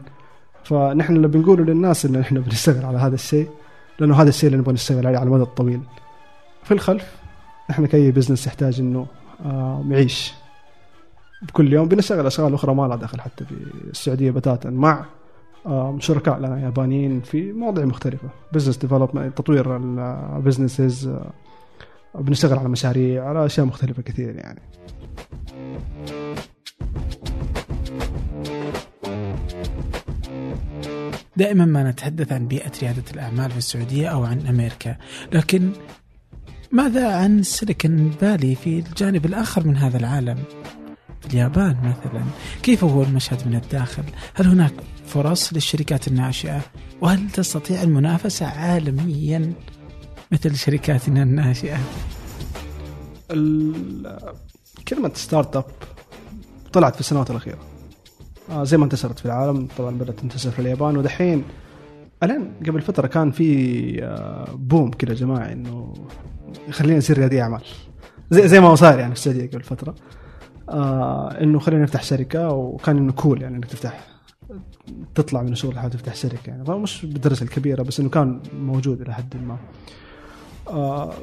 فنحن اللي بنقوله للناس إن إحنا بنشتغل على هذا الشيء لأنه هذا الشيء اللي نبغى نشتغل عليه على المدى الطويل. في الخلف إحنا كأي business يحتاج آه، يعيش بكل يوم بنشتغل أشغال أخرى ما لها دخل حتى في السعودية بتاتا. مع آه، شركاء لنا يابانيين في مواضيع مختلفة. business development تطوير ال businesses بنشتغل على مشاريع على أشياء مختلفة كثير يعني. دائما ما نتحدث عن بيئة ريادة الأعمال في السعودية أو عن أمريكا لكن ماذا عن سيليكون فالي في الجانب الآخر من هذا العالم؟ اليابان مثلا. كيف هو المشهد من الداخل؟ هل هناك فرص للشركات الناشئة. وهل تستطيع المنافسة عالميا مثل شركاتنا الناشئة؟ ال- كلمة startup طلعت في السنوات الأخيرة. آه زي ما انتشرت في العالم طبعا بدأت تنتشر في اليابان. ودحين الان قبل فترة كان في آه بوم كده جماعي إنه خلينا نصير ريادي أعمال. زي زي ما هو صار يعني في السعودية قبل فترة. آه إنه خلينا نفتح شركة وكان إنه كول يعني إنك تفتح تطلع من الشغل لحد تفتح شركة يعني. مش بالدرجة الكبيرة بس إنه كان موجود إلى حد ما. آه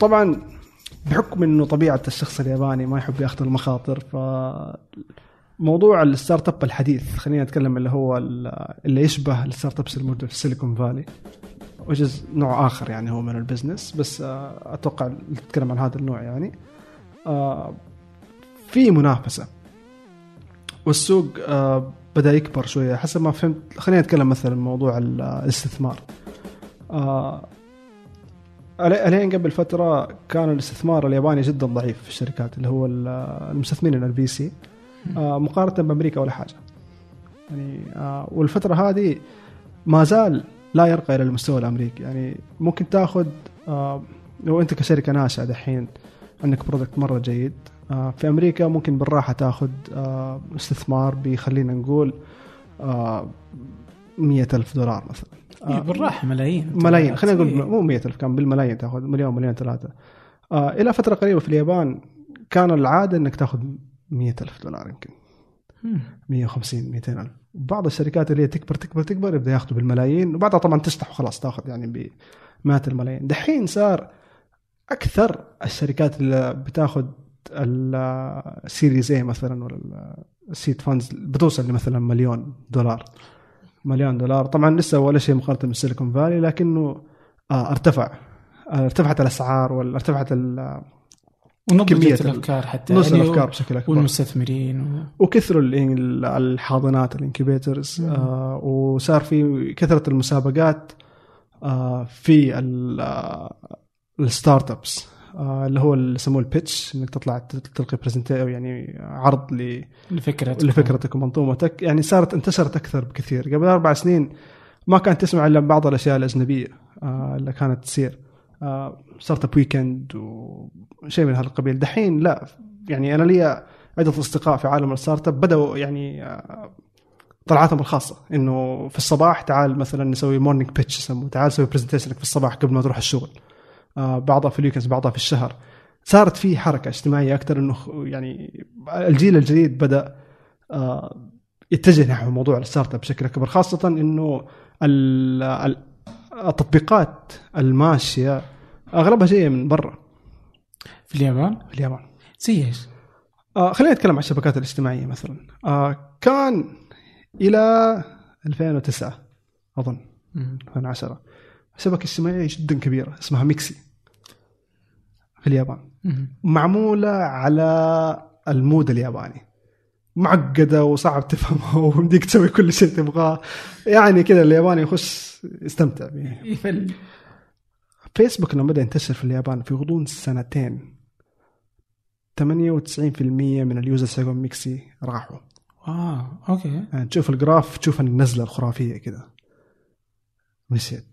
طبعا بحكم إنه طبيعة الشخص الياباني ما يحب يأخذ المخاطر ف موضوع ال startup الحديث خلينا نتكلم اللي هو ال- اللي يشبه ال startups الموجوده في السيليكون فالي وجز نوع آخر يعني هو من ال business بس آه، أتوقع نتكلم عن هذا النوع يعني. آه، في منافسة. والسوق آه، بدأ يكبر شوية. حسب ما فهمت خلينا نتكلم مثلا موضوع ال- الاستثمار. آه، ألين قبل فترة كان الاستثمار الياباني جدا ضعيف في الشركات اللي هو ال- المستثمرين ال VC مقارنة بأمريكا ولا حاجة. يعني آه، والفترة هذه ما زال لا يرقى إلى المستوى الأمريكي. يعني ممكن تأخذ لو أنت كشركة ناشئة دحين عندك product مرة جيد. في أمريكا ممكن بالراحة تأخذ آه، استثمار بخلينا نقول آه، مية ألف دولار مثلا. إيه، بالراحة ملايين. ملايين. خلينا نقول إيه. مو 100 ألف كان بالملايين تأخذ مليون مليون ثلاثة. آه إلى فترة قريبة في اليابان كان العادة إنك تأخذ 100 ألف دولار يمكن. مم. 150 200 ألف. بعض الشركات اللي هي تكبر تكبر تكبر يبدأ يأخذوا بالملايين وبعدها طبعا تشطح وخلاص تأخذ يعني بمئات الملايين. دحين صار أكثر الشركات اللي بتأخذ السيريز اي مثلا ولا ال seed funds بتوصل لمثلا مليون دولار. مليون دولار. طبعا لسه ولا شيء مقارنة بالسيليكون فالي لكنه آه ارتفع. آه ارتفعت الأسعار وارتفعت ونضجت كمية الأفكار حتى نص يعني الأفكار بشكل أكبر. والمستثمرين و... وكثروا ال- الحاضنات ال incubators آه وصار في كثرة المسابقات آه في آه، ال startups. اللي هو اللي يسموه ال pitch إنك تطلع تلقي presentation يعني عرض ل لفكرتك لفكرتك ومنظومتك يعني صارت انتشرت أكثر بكثير. قبل أربع سنين ما كانت تسمع إلا بعض الأشياء الأجنبية آه اللي كانت تصير. آه Startup Weekend وشيء من هذا القبيل دحين لا. يعني أنا لي عدة أصدقاء في عالم ال startup. بدأوا يعني آه طلعاتهم الخاصة. إنه في الصباح تعال مثلا نسوي morning pitch يسموه. تعال سوي presentation ك في الصباح قبل ما تروح الشغل. آه بعضها في ال weekends بعضها في الشهر. صارت في حركة اجتماعية أكثر إنه يعني الجيل الجديد بدأ آه يتجه نحو موضوع ال startup بشكل أكبر خاصة إنه ال- ال- التطبيقات الماشية أغلبها جاية من برا. في اليابان؟ في اليابان. زي إيش؟ آه خلينا نتكلم عن الشبكات الاجتماعية مثلا. آه كان إلى 2009 أظن مم. 2010 شبكه اجتماعيه جدا كبيره اسمها ميكسي في اليابان. معمولة على المود الياباني. معقدة وصعب تفهمها *laughs* ومديك تسوي كل شيء تبغاه. يعني كذا الياباني يخش يستمتع يفل. فيسبوك لما بدأ ينتشر في اليابان في غضون سنتين 98% من ال users حقهم ميكسي راحوا. آه أوكي. يعني تشوف ال graph تشوف النزلة الخرافية كذا. مشيت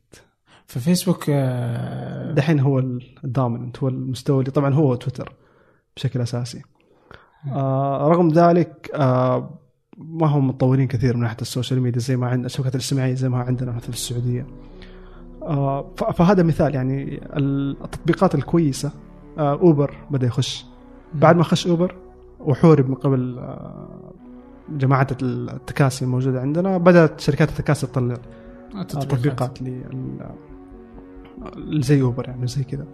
ففيسبوك آه، دحين هو ال dominant هو المستوى اللي طبعا هو تويتر بشكل أساسي. آه رغم ذلك آه ما هم متطورين كثير من ناحية ال social media زي ما عندنا الشبكات الاجتماعية زي ما عندنا مثلا في السعودية. آه فهذا مثال يعني التطبيقات الكويسة آه اوبر بدأ يخش. بعد ما خش اوبر وحورب من قبل آه جماعة التكاسي الموجودة عندنا بدأت شركات التكاسي تطلع تطبيقات. زي اوبر يعني زي كذا.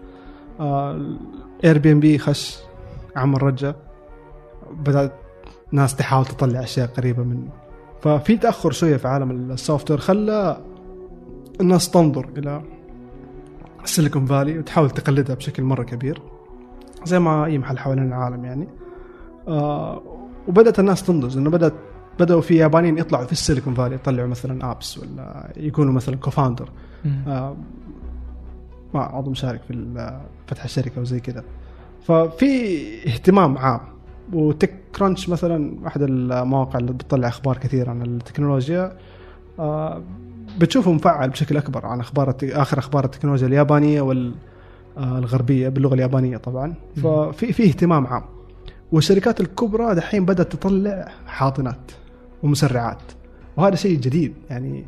اير بي ان بي خش عمل رجه بدأت ناس تحاول تطلع أشياء قريبة منه. ففي تأخر شوية في عالم ال software خلى الناس تنظر إلى سيليكون فالي وتحاول تقلدها بشكل مرة كبير زي ما اي محل حوالين العالم يعني. آه وبدأت الناس تنضج انه بدات بدأوا في يابانيين يطلعوا في السيليكون فالي يطلعوا مثلا apps ولا يكونوا مثلا co-founder آه ما عضو مشارك في فتح الشركة وزي كذا. ففي اهتمام عام وتك كرانش مثلا أحد المواقع اللي بتطلع أخبار كثير عن التكنولوجيا آه بتشوفه مفعل بشكل أكبر عن أخبار آخر أخبار التكنولوجيا اليابانية والغربيه باللغة اليابانية طبعا. ففي في اهتمام عام. والشركات الكبرى دحين بدأت تطلع حاضنات ومسرعات وهذا شيء جديد. يعني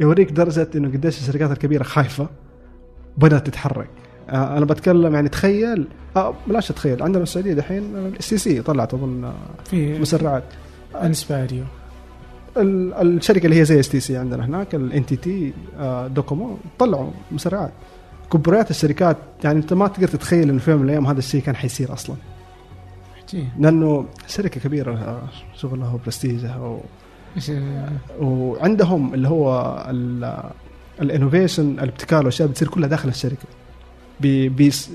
يوريك درجة إنه قديش الشركات الكبيرة خايفة. بدأت تتحرك. آه، أنا بتكلم يعني تخيل آه بلاش تخيل عندنا في السعودية دحين السي سي طلعت أظن آه، في مسرعات. انسباريو ال- الشركة اللي هي زي اس تي سي عندنا هناك الان تي تي دوكومو طلعوا مسرعات. كبريات الشركات يعني أنت ما تقدر تتخيل إنه في يوم من الأيام هذا الشيء كان حيصير أصلا. لأنه شركة كبيرة لها شغلها وبرستيجها و... وعندهم اللي هو ال innovation الابتكار والأشياء بتصير كلها داخل الشركة. بي- بيس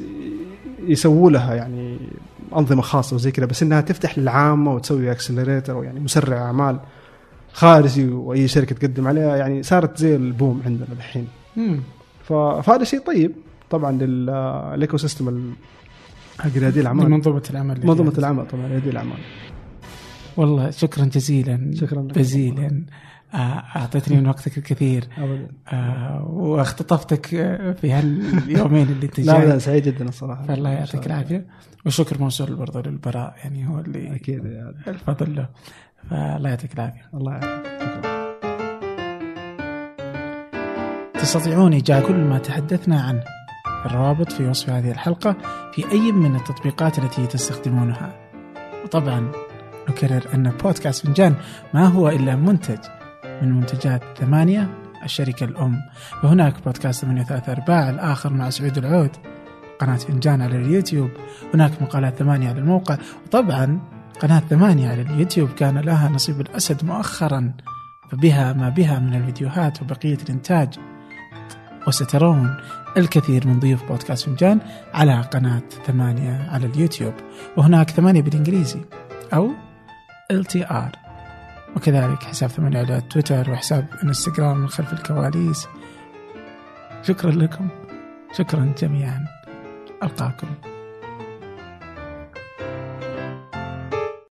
يسووا لها يعني أنظمة خاصة وزي كذا بس إنها تفتح للعامة وتسوي accelerator ويعني مسرع أعمال خارجي وأي شركة تقدم عليها. يعني صارت زي ال boom عندنا الحين فهذا شيء طيب. طبعا لل ecosystem حق ريادي الأعمال. منظومه العمل منظومة. العمل طبعا ريادي الأعمال. والله شكرا جزيلا. شكراً لك. آه، أعطيتني من وقتك الكثير. آه، واختطفتك آه، في هاليومين اللي انت *laughs* لا لا سعيد جدا الصراحة. فالله يعطيك العافية. والشكر موصول برضه للبراء يعني هو اللي أكيد يا الفضل له. فالله يعطيك العافية. الله يعافيك. تستطيعون إيجاد كل ما تحدثنا عنه. الروابط في وصف هذه الحلقة في أي من التطبيقات التي تستخدمونها. وطبعا نكرر أن بودكاست فنجان ما هو إلا منتج. من منتجات ثمانية الشركة الأم. وهناك بودكاست ثمانية ثلاثة أرباع الآخر مع سعود العود. قناة فنجان على اليوتيوب. هناك مقالات ثمانية على الموقع. وطبعا قناة ثمانية على اليوتيوب كان لها نصيب الأسد مؤخرا. فبها ما بها من الفيديوهات وبقية الإنتاج. وسترون الكثير من ضيوف بودكاست فنجان على قناة ثمانية على اليوتيوب. وهناك ثمانية بالإنجليزي أو LTR وكذلك حساب ثمانية على تويتر وحساب إنستغرام من خلف الكواليس. شكرا لكم. شكرا جميعا. ألقاكم.